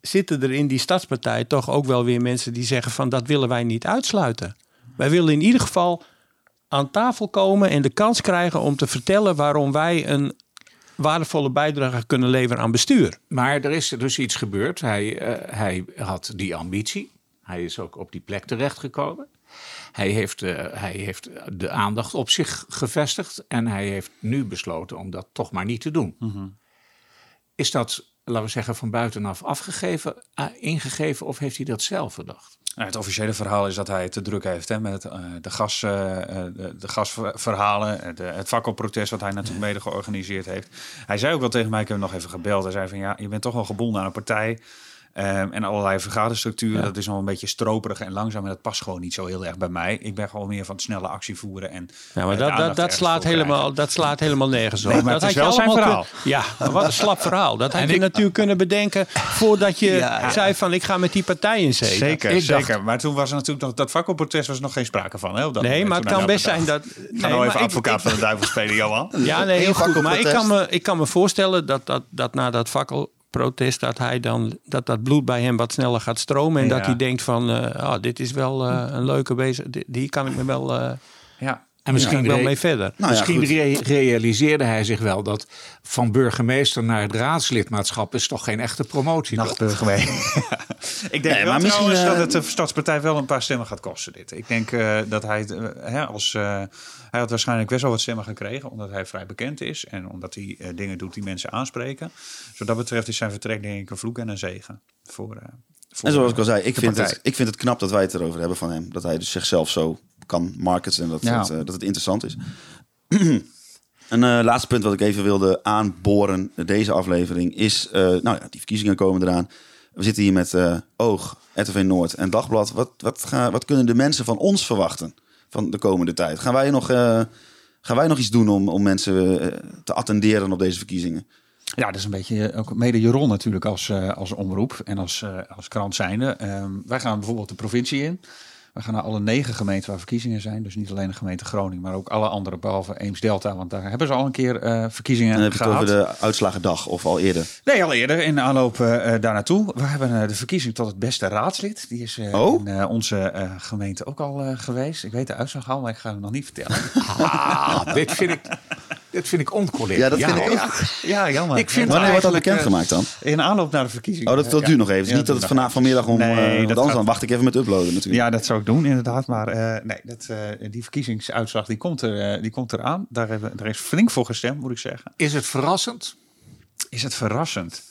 zitten er in die stadspartij toch ook wel weer mensen die zeggen van, dat willen wij niet uitsluiten. Wij willen in ieder geval aan tafel komen en de kans krijgen om te vertellen waarom wij een waardevolle bijdrage kunnen leveren aan bestuur. Maar er is dus iets gebeurd. Hij, eh, hij had die ambitie. Hij is ook op die plek terechtgekomen. Hij heeft, eh, hij heeft de aandacht op zich gevestigd. En hij heeft nu besloten om dat toch maar niet te doen. Is dat, laten we zeggen, van buitenaf afgegeven, eh, ingegeven of heeft hij dat zelf verdacht? Nou, het officiële verhaal is dat hij het te druk heeft hè, met eh, de, gas, de, de gasverhalen, de, het fakkelprotest wat hij natuurlijk mede georganiseerd heeft. Hij zei ook wel tegen mij, ik heb hem nog even gebeld, hij zei van ja, je bent toch wel gebonden aan een partij. Ehm, en allerlei vergaderstructuren, dat is nog een beetje stroperig en langzaam. En dat past gewoon niet zo heel erg bij mij. Ik ben gewoon meer van het snelle actie voeren. En, Ja, eh, maar de dat, dat, dat, slaat helemaal, dat slaat helemaal nergens op. Nee, maar dat het is had je wel zijn verhaal. kun- ja, wat een slap verhaal. Dat had je natuurlijk kunnen bedenken voordat je [LAUGHS] zei van ik ga met die partij in zee. Zeker, Ik dacht- zeker. Maar toen was er natuurlijk nog dat fakkelprotest was er nog geen sprake van. Hè, op dat Nee, moment, maar het kan best zijn dat... Ik nee, ga nou even ik- advocaat ik- van de duivel spelen, Johan. Ja, nee, heel goed. Maar ik kan, me, ik kan me voorstellen dat, dat, dat na dat fakkelprotest... dat hij dan dat, dat bloed bij hem wat sneller gaat stromen... en Ja. dat hij denkt van, eh, ah, dit is wel eh, een leuke bezig... die- Die kan ik me wel, eh Ja. En misschien, wel mee verder. Nou misschien re- realiseerde hij zich wel dat van burgemeester naar het raadslidmaatschap is toch geen echte promotie. Nachtburgemeester. [LAUGHS] ik denk Nee, wel maar misschien, trouwens eh, dat het de Stadspartij wel een paar stemmen gaat kosten dit. Ik denk eh, dat hij eh, hè, als eh, hij had waarschijnlijk best wel wat stemmen gekregen omdat hij vrij bekend is en omdat hij eh, dingen doet die mensen aanspreken. Dus wat dat betreft is zijn vertrek denk ik een vloek en een zegen voor. eh, voor En zoals ik al zei, ik vind, partij. het, ik vind het knap dat wij het erover hebben van hem. Dat hij dus zichzelf zo kan marketen en dat, Ja. eh, dat het interessant is. [CLEARS THROAT] Een eh, laatste punt wat ik even wilde aanboren deze aflevering is... eh, nou ja, die verkiezingen komen eraan. We zitten hier met eh, Oog, RTV Noord en Dagblad. Wat, wat, ga, wat kunnen de mensen van ons verwachten van de komende tijd? Gaan wij nog, gaan wij nog iets doen om, om mensen te attenderen op deze verkiezingen? Ja, dat is een beetje ook mede je rol natuurlijk als, als omroep en als, als krant zijnde. Ehm, wij gaan bijvoorbeeld de provincie in. We gaan naar alle negen gemeenten waar verkiezingen zijn. Dus niet alleen de gemeente Groningen, maar ook alle andere behalve Eems-Delta. Want daar hebben ze al een keer eh, verkiezingen En dan heb je het over de uitslagendag of al eerder. Nee, al eerder in de aanloop eh, daar naartoe. We hebben eh, de verkiezing tot het beste raadslid. Die is eh, Oh? in eh, onze eh, gemeente ook al eh, geweest. Ik weet de uitslag al, maar ik ga hem nog niet vertellen. Ah, dit vind ik, dit vind ik oncollegiaal. Ja, dat vind ik ook. ja, jammer. Ik vind Wanneer wordt dat bekendgemaakt dan? In aanloop naar de verkiezing. Oh, dat, dat Ja. duurt nog even. Het is Ja, niet dat het dat vanavond vanmiddag om... Nee, eh, want dat anders gaat- dan wacht ik even met uploaden natuurlijk. Ja, dat zou ik doen inderdaad. Maar eh, nee, dat, eh, die verkiezingsuitslag die komt, er, eh, die komt eraan. Daar, hebben, daar is flink voor gestemd, moet ik zeggen. Is het verrassend? Is het verrassend?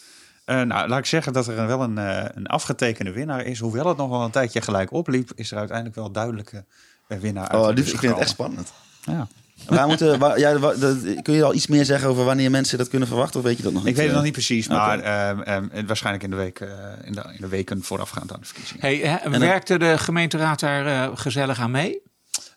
Eh, nou, laat ik zeggen dat er wel een, eh, een afgetekende winnaar is. Hoewel het nog wel een tijdje gelijk opliep, is er uiteindelijk wel een duidelijke eh, winnaar uit. Oh, bus ik vind het echt spannend. Ja. Waar moeten, waar, ja, waar- dat- kun je al iets meer zeggen over wanneer mensen dat kunnen verwachten? Of weet je dat nog niet? Ik weet het nog niet precies, maar ehm, ehm, waarschijnlijk in de, week, eh, in, de, in de weken voorafgaand aan de verkiezingen. Hey, werkte de gemeenteraad daar eh, gezellig aan mee?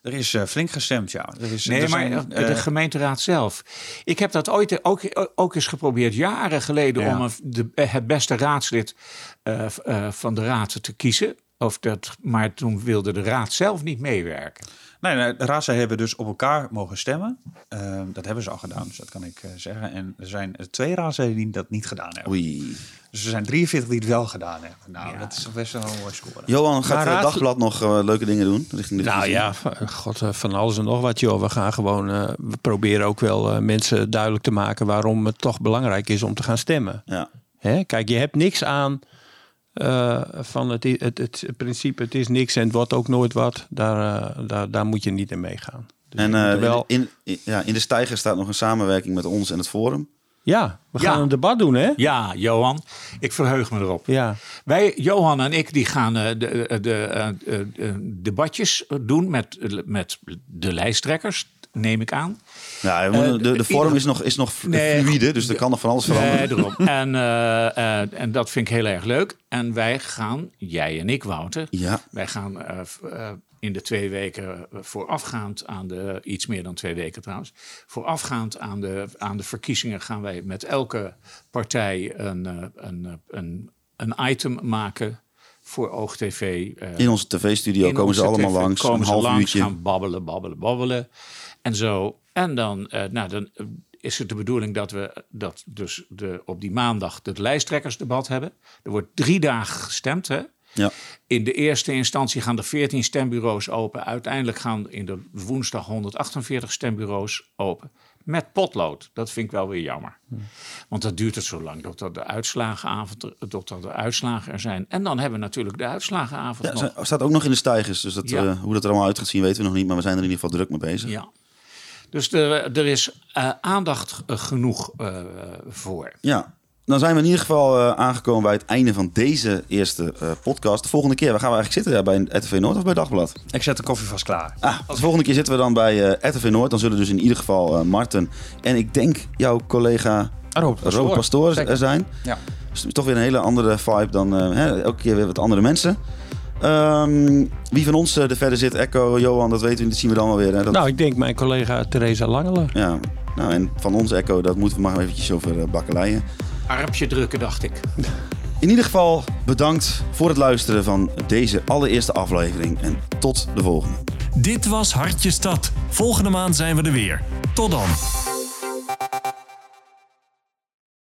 Er is eh, flink gestemd, ja. Er is, Nee, er maar zijn, de gemeenteraad zelf. Ik heb dat ooit ook, ook eens geprobeerd, jaren geleden, Ja. om een- de, het beste raadslid eh, eh, van de raad te kiezen. Of dat, maar toen wilde de raad zelf niet meewerken. Nee, nee, de raadsleden hebben dus op elkaar mogen stemmen. Ehm, dat hebben ze al gedaan, dus dat kan ik eh, zeggen. En er zijn twee raadsleden die dat niet gedaan hebben. Oei. Dus er zijn 43 die het wel gedaan hebben. Nou, dat is best wel een mooi score. Johan, gaat het raad- dagblad nog eh, leuke dingen doen? Richting de Nou ja, god, eh, van alles en nog wat, joh. We gaan gewoon, eh, we proberen ook wel eh, mensen duidelijk te maken waarom het toch belangrijk is om te gaan stemmen. Ja. Hè? Kijk, je hebt niks aan eh, van het, het, het, principe, het is niks en het wordt ook nooit wat. Daar, eh, daar, daar moet je niet in meegaan. Dus En wel, in, in- ja, in de stijger staat nog een samenwerking met ons en het Forum. ja, we gaan Ja. een debat doen, hè? Ja, Johan, ik verheug me erop. Ja. Wij, Johan en ik, die gaan eh, de, de, de, eh, eh, eh, debatjes doen met, met de lijsttrekkers, neem ik aan. Moeten- de, de Forum is nog, is nog Nee, fluïde, dus er kan nog van alles veranderen. Nee, [LAUGHS] en, eh, eh, en dat vind ik heel erg leuk. En wij gaan, jij en ik, Wouter, Ja. wij gaan in de twee weken voorafgaand aan de, iets meer dan twee weken trouwens, voorafgaand aan de, aan de verkiezingen gaan wij met elke partij een, een, een, een item maken voor OogTV. eh, In onze tv-studio komen ze allemaal TV langs, Komen een ze half langs, uurtje. gaan babbelen, babbelen, babbelen. En zo. En dan, eh, nou, dan eh, is het de bedoeling dat we dat dus de, op die maandag het lijsttrekkersdebat hebben. Er wordt drie dagen gestemd. Hè? Ja. In de eerste instantie gaan er 14 stembureaus open. Uiteindelijk gaan in de woensdag 148 stembureaus open. Met potlood. Dat vind ik wel weer jammer. Want dat duurt het zo lang totdat de uitslagenavond, totdat de uitslagen er zijn. En dan hebben we natuurlijk de uitslagenavond Ja, nog. staat ook nog in de stijgers, dus dat, Ja. eh, hoe dat er allemaal uit gaat zien weten we nog niet. Maar we zijn er in ieder geval druk mee bezig. Ja. Dus er, er is eh, aandacht eh, genoeg eh, voor. Ja, dan zijn we in ieder geval eh, aangekomen bij het einde van deze eerste eh, podcast. De volgende keer, waar gaan we eigenlijk zitten? Ja, bij RTV Noord of bij Dagblad? Ik zet de koffie vast klaar. Ah, de volgende keer zitten we dan bij eh RTV Noord. Dan zullen dus in ieder geval eh, Marten en ik denk jouw collega Robert Pastoor. Robert Pastoor Zeker. er zijn. Ja. Dus toch weer een hele andere vibe dan eh, hè, elke keer weer wat andere mensen. Ehm, wie van ons eh, er verder zit, Echo, Johan, dat weten we, dat zien we dan wel weer. Hè? Dat, Nou, ik denk mijn collega Theresa Langeler. ja, nou, en van ons Echo, dat moeten we maar eventjes over eh, bakkeleien. Armpje drukken, dacht ik. In ieder geval bedankt voor het luisteren van deze allereerste aflevering. En tot de volgende. Dit was Hartje Stad. Volgende maand zijn we er weer. Tot dan.